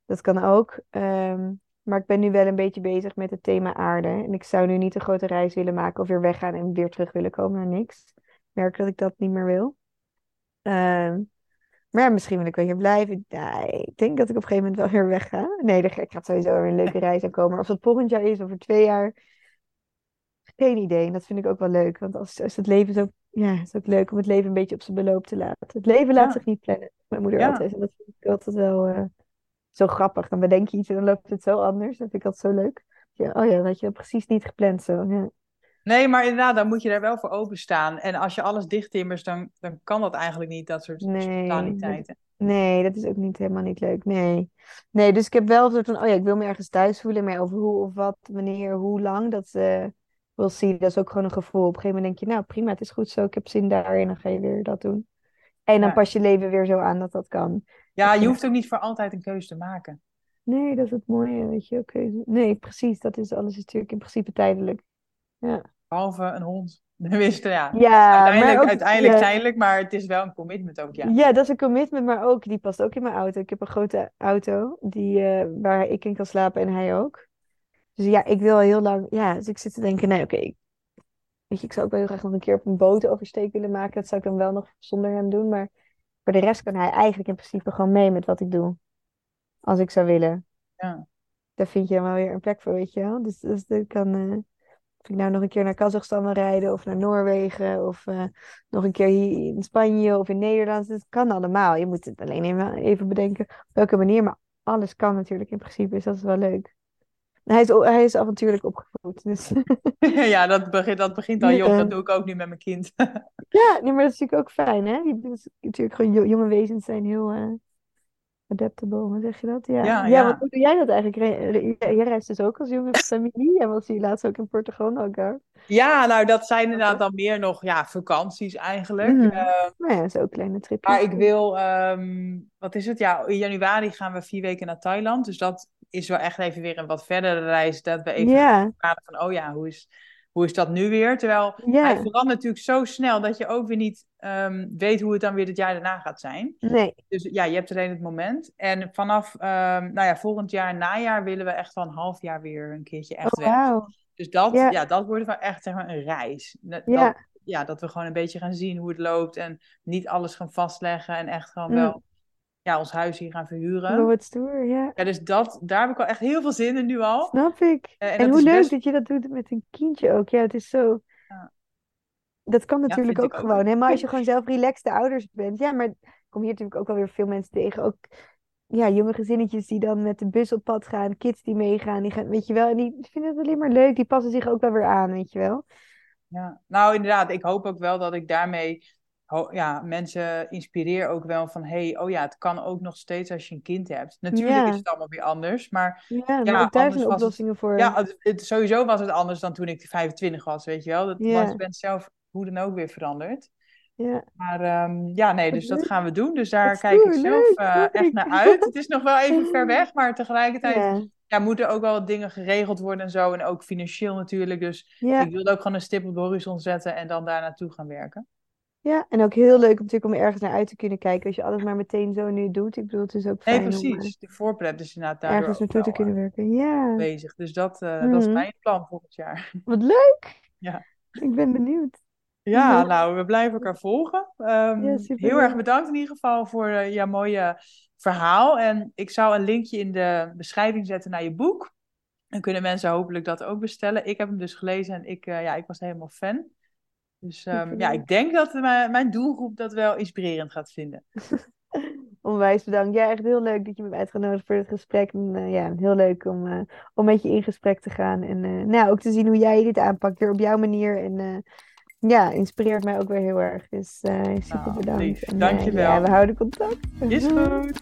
Dat kan ook. Um, maar ik ben nu wel een beetje bezig met het thema aarde. En ik zou nu niet een grote reis willen maken of weer weggaan en weer terug willen komen naar niks. Ik merk dat ik dat niet meer wil. Ehm, maar ja, misschien wil ik wel hier blijven. Ja, ik denk dat ik op een gegeven moment wel weer wegga. Nee, ik ga sowieso weer een leuke reis aankomen. Maar of dat volgend jaar is of over twee jaar, geen idee. En dat vind ik ook wel leuk. Want als, als het leven zo... Ja, het is ook leuk om het leven een beetje op zijn beloop te laten. Het leven laat zich niet plannen. Mijn moeder altijd. En dat vind ik altijd wel... Uh, zo grappig. Dan bedenk je iets en dan loopt het zo anders. Dat vind ik altijd zo leuk. Ja, oh ja, dat je precies niet gepland zo. Ja. Nee, maar inderdaad, dan moet je daar wel voor openstaan. En als je alles dichttimmers, dan, dan kan dat eigenlijk niet, dat soort Nee, spontaniteiten. Nee, dat is ook niet helemaal niet leuk. Nee. Nee, dus ik heb wel een soort van, oh ja, ik wil me ergens thuis voelen, maar over hoe of wat, wanneer, hoe lang, dat eh we'll see. Dat is ook gewoon een gevoel. Op een gegeven moment denk je, nou prima, het is goed zo, ik heb zin daarin, dan ga je weer dat doen. En dan Ja. pas je leven weer zo aan dat dat kan. Ja, je hoeft ook niet voor altijd een keuze te maken. Nee, dat is het mooie, weet je. Oké, nee, precies. Dat is alles is natuurlijk in principe tijdelijk. Ja, Behalve een hond. Tenminste, ja. ja Uiteindelijk, maar ook, uiteindelijk ja, tijdelijk, maar het is wel een commitment ook, ja. Ja, dat is een commitment, maar ook, die past ook in mijn auto. Ik heb een grote auto die, eh, waar ik in kan slapen en hij ook. Dus ja, ik wil al heel lang, ja, dus ik zit te denken, nee, oké, ik- weet je, ik zou ook wel heel graag nog een keer op een boot oversteek willen maken. Dat zou ik dan wel nog zonder hem doen, maar voor de rest kan hij eigenlijk in principe gewoon mee met wat ik doe. Als ik zou willen. Ja. Daar vind je dan wel weer een plek voor, weet je wel. Dus, dus dat kan, eh, of ik nou nog een keer naar Kazachstan wil rijden of naar Noorwegen of eh, nog een keer hier in Spanje of in Nederland. Dat kan allemaal. Je moet het alleen even, even bedenken op welke manier. Maar alles kan natuurlijk in principe, dus dat is wel leuk. Hij is, hij is avontuurlijk opgevoed. Dus Ja, dat begint, dat begint al jong. Dat doe ik ook nu met mijn kind. ja, nee, maar dat is natuurlijk ook fijn, hè? Is natuurlijk gewoon jo- jonge wezens zijn heel eh, adaptable, hoe zeg je dat? Ja, Ja, ja, ja. want hoe doe jij dat eigenlijk? Jij reist dus ook als jonge familie en was je laatst ook in Portugal met elkaar? Ja, nou, dat zijn inderdaad dan meer nog ja, vakanties eigenlijk. Eh, Nou ja, zo kleine tripjes. maar ik wil, ehm, wat is het? Ja, in januari gaan we vier weken naar Thailand. Dus dat is wel echt even weer een wat verdere reis. Dat we even praten van, oh ja, hoe is, hoe is dat nu weer? Terwijl hij verandert natuurlijk zo snel dat je ook weer niet ehm, weet hoe het dan weer het jaar daarna gaat zijn. nee, Dus ja, je hebt alleen het moment. En vanaf ehm, nou ja, volgend jaar, najaar, willen we echt wel een half jaar weer een keertje echt oh weg. Dus dat, Ja. ja. dat wordt wel echt zeg maar, een reis. Dat, Ja, dat, ja, dat we gewoon een beetje gaan zien hoe het loopt en niet alles gaan vastleggen en echt gewoon Mm. wel ja, ons huis hier gaan verhuren. wat stoer, ja. Ja, dus dat, daar heb ik wel echt heel veel zin in nu al. Snap ik. Eh, en hoe leuk best- dat je dat doet met een kindje ook. Ja, het is zo... Ja. Dat kan natuurlijk ook gewoon. Helemaal als je gewoon zelf relaxte ouders bent. Ja, maar ik kom hier natuurlijk ook wel weer veel mensen tegen. Ook ja, jonge gezinnetjes die dan met de bus op pad gaan. Kids die meegaan. Die gaan, weet je wel. En die vinden het alleen maar leuk. Die passen zich ook wel weer aan, weet je wel. Ja, nou inderdaad, ik hoop ook wel dat ik daarmee ja, mensen inspireer ook wel van, hey, oh ja, het kan ook nog steeds als je een kind hebt. Natuurlijk Ja. is het allemaal weer anders, maar Ja, maar Ja, was het- oplossingen voor. ja, het, sowieso was het anders dan toen ik 25 was, weet je wel. Dat, Ja. Je bent zelf hoe dan ook weer veranderd. Ja. Maar ehm, ja, nee, dus dat gaan we doen. Dus daar kijk ik zelf eh, echt naar uit. Het is nog wel even ver weg, maar tegelijkertijd Ja. ja, moeten ook wel wat dingen geregeld worden en zo. En ook financieel natuurlijk. Dus Ja. ik wilde ook gewoon een stip op de horizon zetten en dan daar naartoe gaan werken. Ja, en ook heel leuk natuurlijk om ergens naar uit te kunnen kijken. Als je alles maar meteen zo nu doet. Ik bedoel, het is ook Nee, fijn om eh, precies. De voorpret is inderdaad daardoor ergens naartoe te kunnen eh, werken. Ja, bezig. Dus dat, eh, dat is Mhm. mijn plan volgend jaar. wat leuk. Ja. Ik ben benieuwd. Ja, nou, we blijven elkaar volgen. Ehm, Ja, heel erg bedankt in ieder geval voor eh, jouw mooie verhaal. En ik zou een linkje in de beschrijving zetten naar je boek. Dan kunnen mensen hopelijk dat ook bestellen. Ik heb hem dus gelezen en ik, ja, ik was helemaal fan. Dus ehm, ja, ik denk dat mijn, mijn doelgroep dat wel inspirerend gaat vinden. Onwijs bedankt. Ja, echt heel leuk dat je me hebt uitgenodigd voor het gesprek. En, eh, ja, heel leuk om, eh, om met je in gesprek te gaan. En eh, nou, ook te zien hoe jij dit aanpakt, weer op jouw manier. En ja, inspireert mij ook weer heel erg. Dus super Nou, bedankt. En, eh, Dankjewel. ja, we houden contact. Is goed.